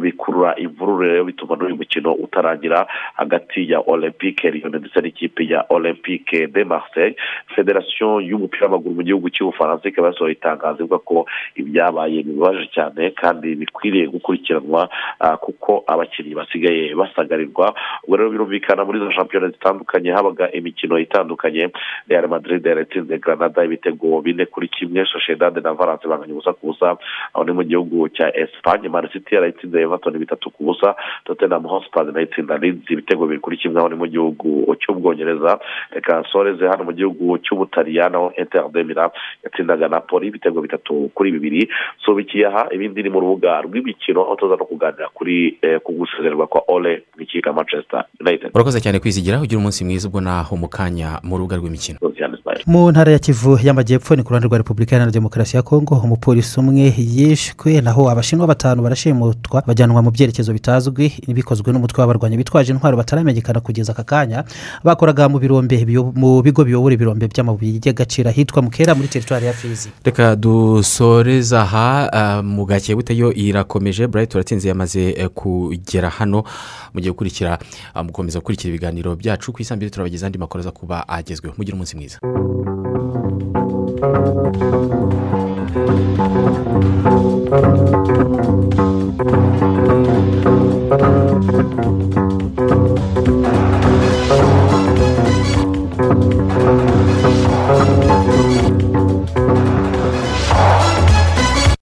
Bikurura imvururu rero bituma n'uyu mukino utarangira hagati ya olympique lyonnais ndetse n'ikipe ya olympique de marseille. Federasiyo y'umupira w'amaguru mu gihugu cy'ubufaransa y'ubufaransa ikaba yasohoye itangazo ivuga ko ibyabaye bibabaje cyane kandi bikwiriye gukurikiranwa ah, kuko abakinnyi basigaye basagarirwa. Ubwo rero birumvikana muri izo shampiyona zitandukanye habaga imikino itandukanye real madrid yaratsinze granada ibitego bine kuri kimwe sociedad na valence banganya ubusa ku busa. Aho ni mu gihugu cya esipanye man city yarayitsinze everton bitatu ku busa tottenham hotspur na yo itsinda ibitego biri kuri kimwe aho ni mu gihugu cy'ubwongereza. Reka soreze hano mu gihugu cy'ubutaliyani aho inter de Milan yatsindaga napoli ibitego bitatu kuri bibiri. Subikiye aha ibindi ni mu rubuga rw'imikino aho tuza no kuganira kuri eh, ku gusezererwa kwa ole mu ikipe ya manchester united. Urakoze cyane kwizigira ugira umunsi mwiza ubwo naho mu kanya mu rubuga rw'imikino. Mu ntara ya kivu y'amajyepfo ni ku ruhande rwa repubulika iharanira demokarasi ya kongo umupolisi umwe yishwe naho abashinwa batanu barashimutwa bajyanwa mu byerekezo bitazwi bikozwe n'umutwe w'abarwanyi bitwaje intwaro bataramenyekana kugeza aka kanya. Bakoraga mu birombe biyo- mu bigo biyobora ibirombe by'amabuye y'agaciro ahitwa mukera muri teritwari ya fizi. Reka dusoreza aha eh, mu gake buteyo irakomeje. Burayiti turatsinze yamaze eh, kugera hano. Mugiye gukurikira eh, mukomeza gukurikira ibiganiro byacu ku isambere turabageza andi makuru aza kuba agezweho. Mugire umunsi mwiza. Thank you. Thank you.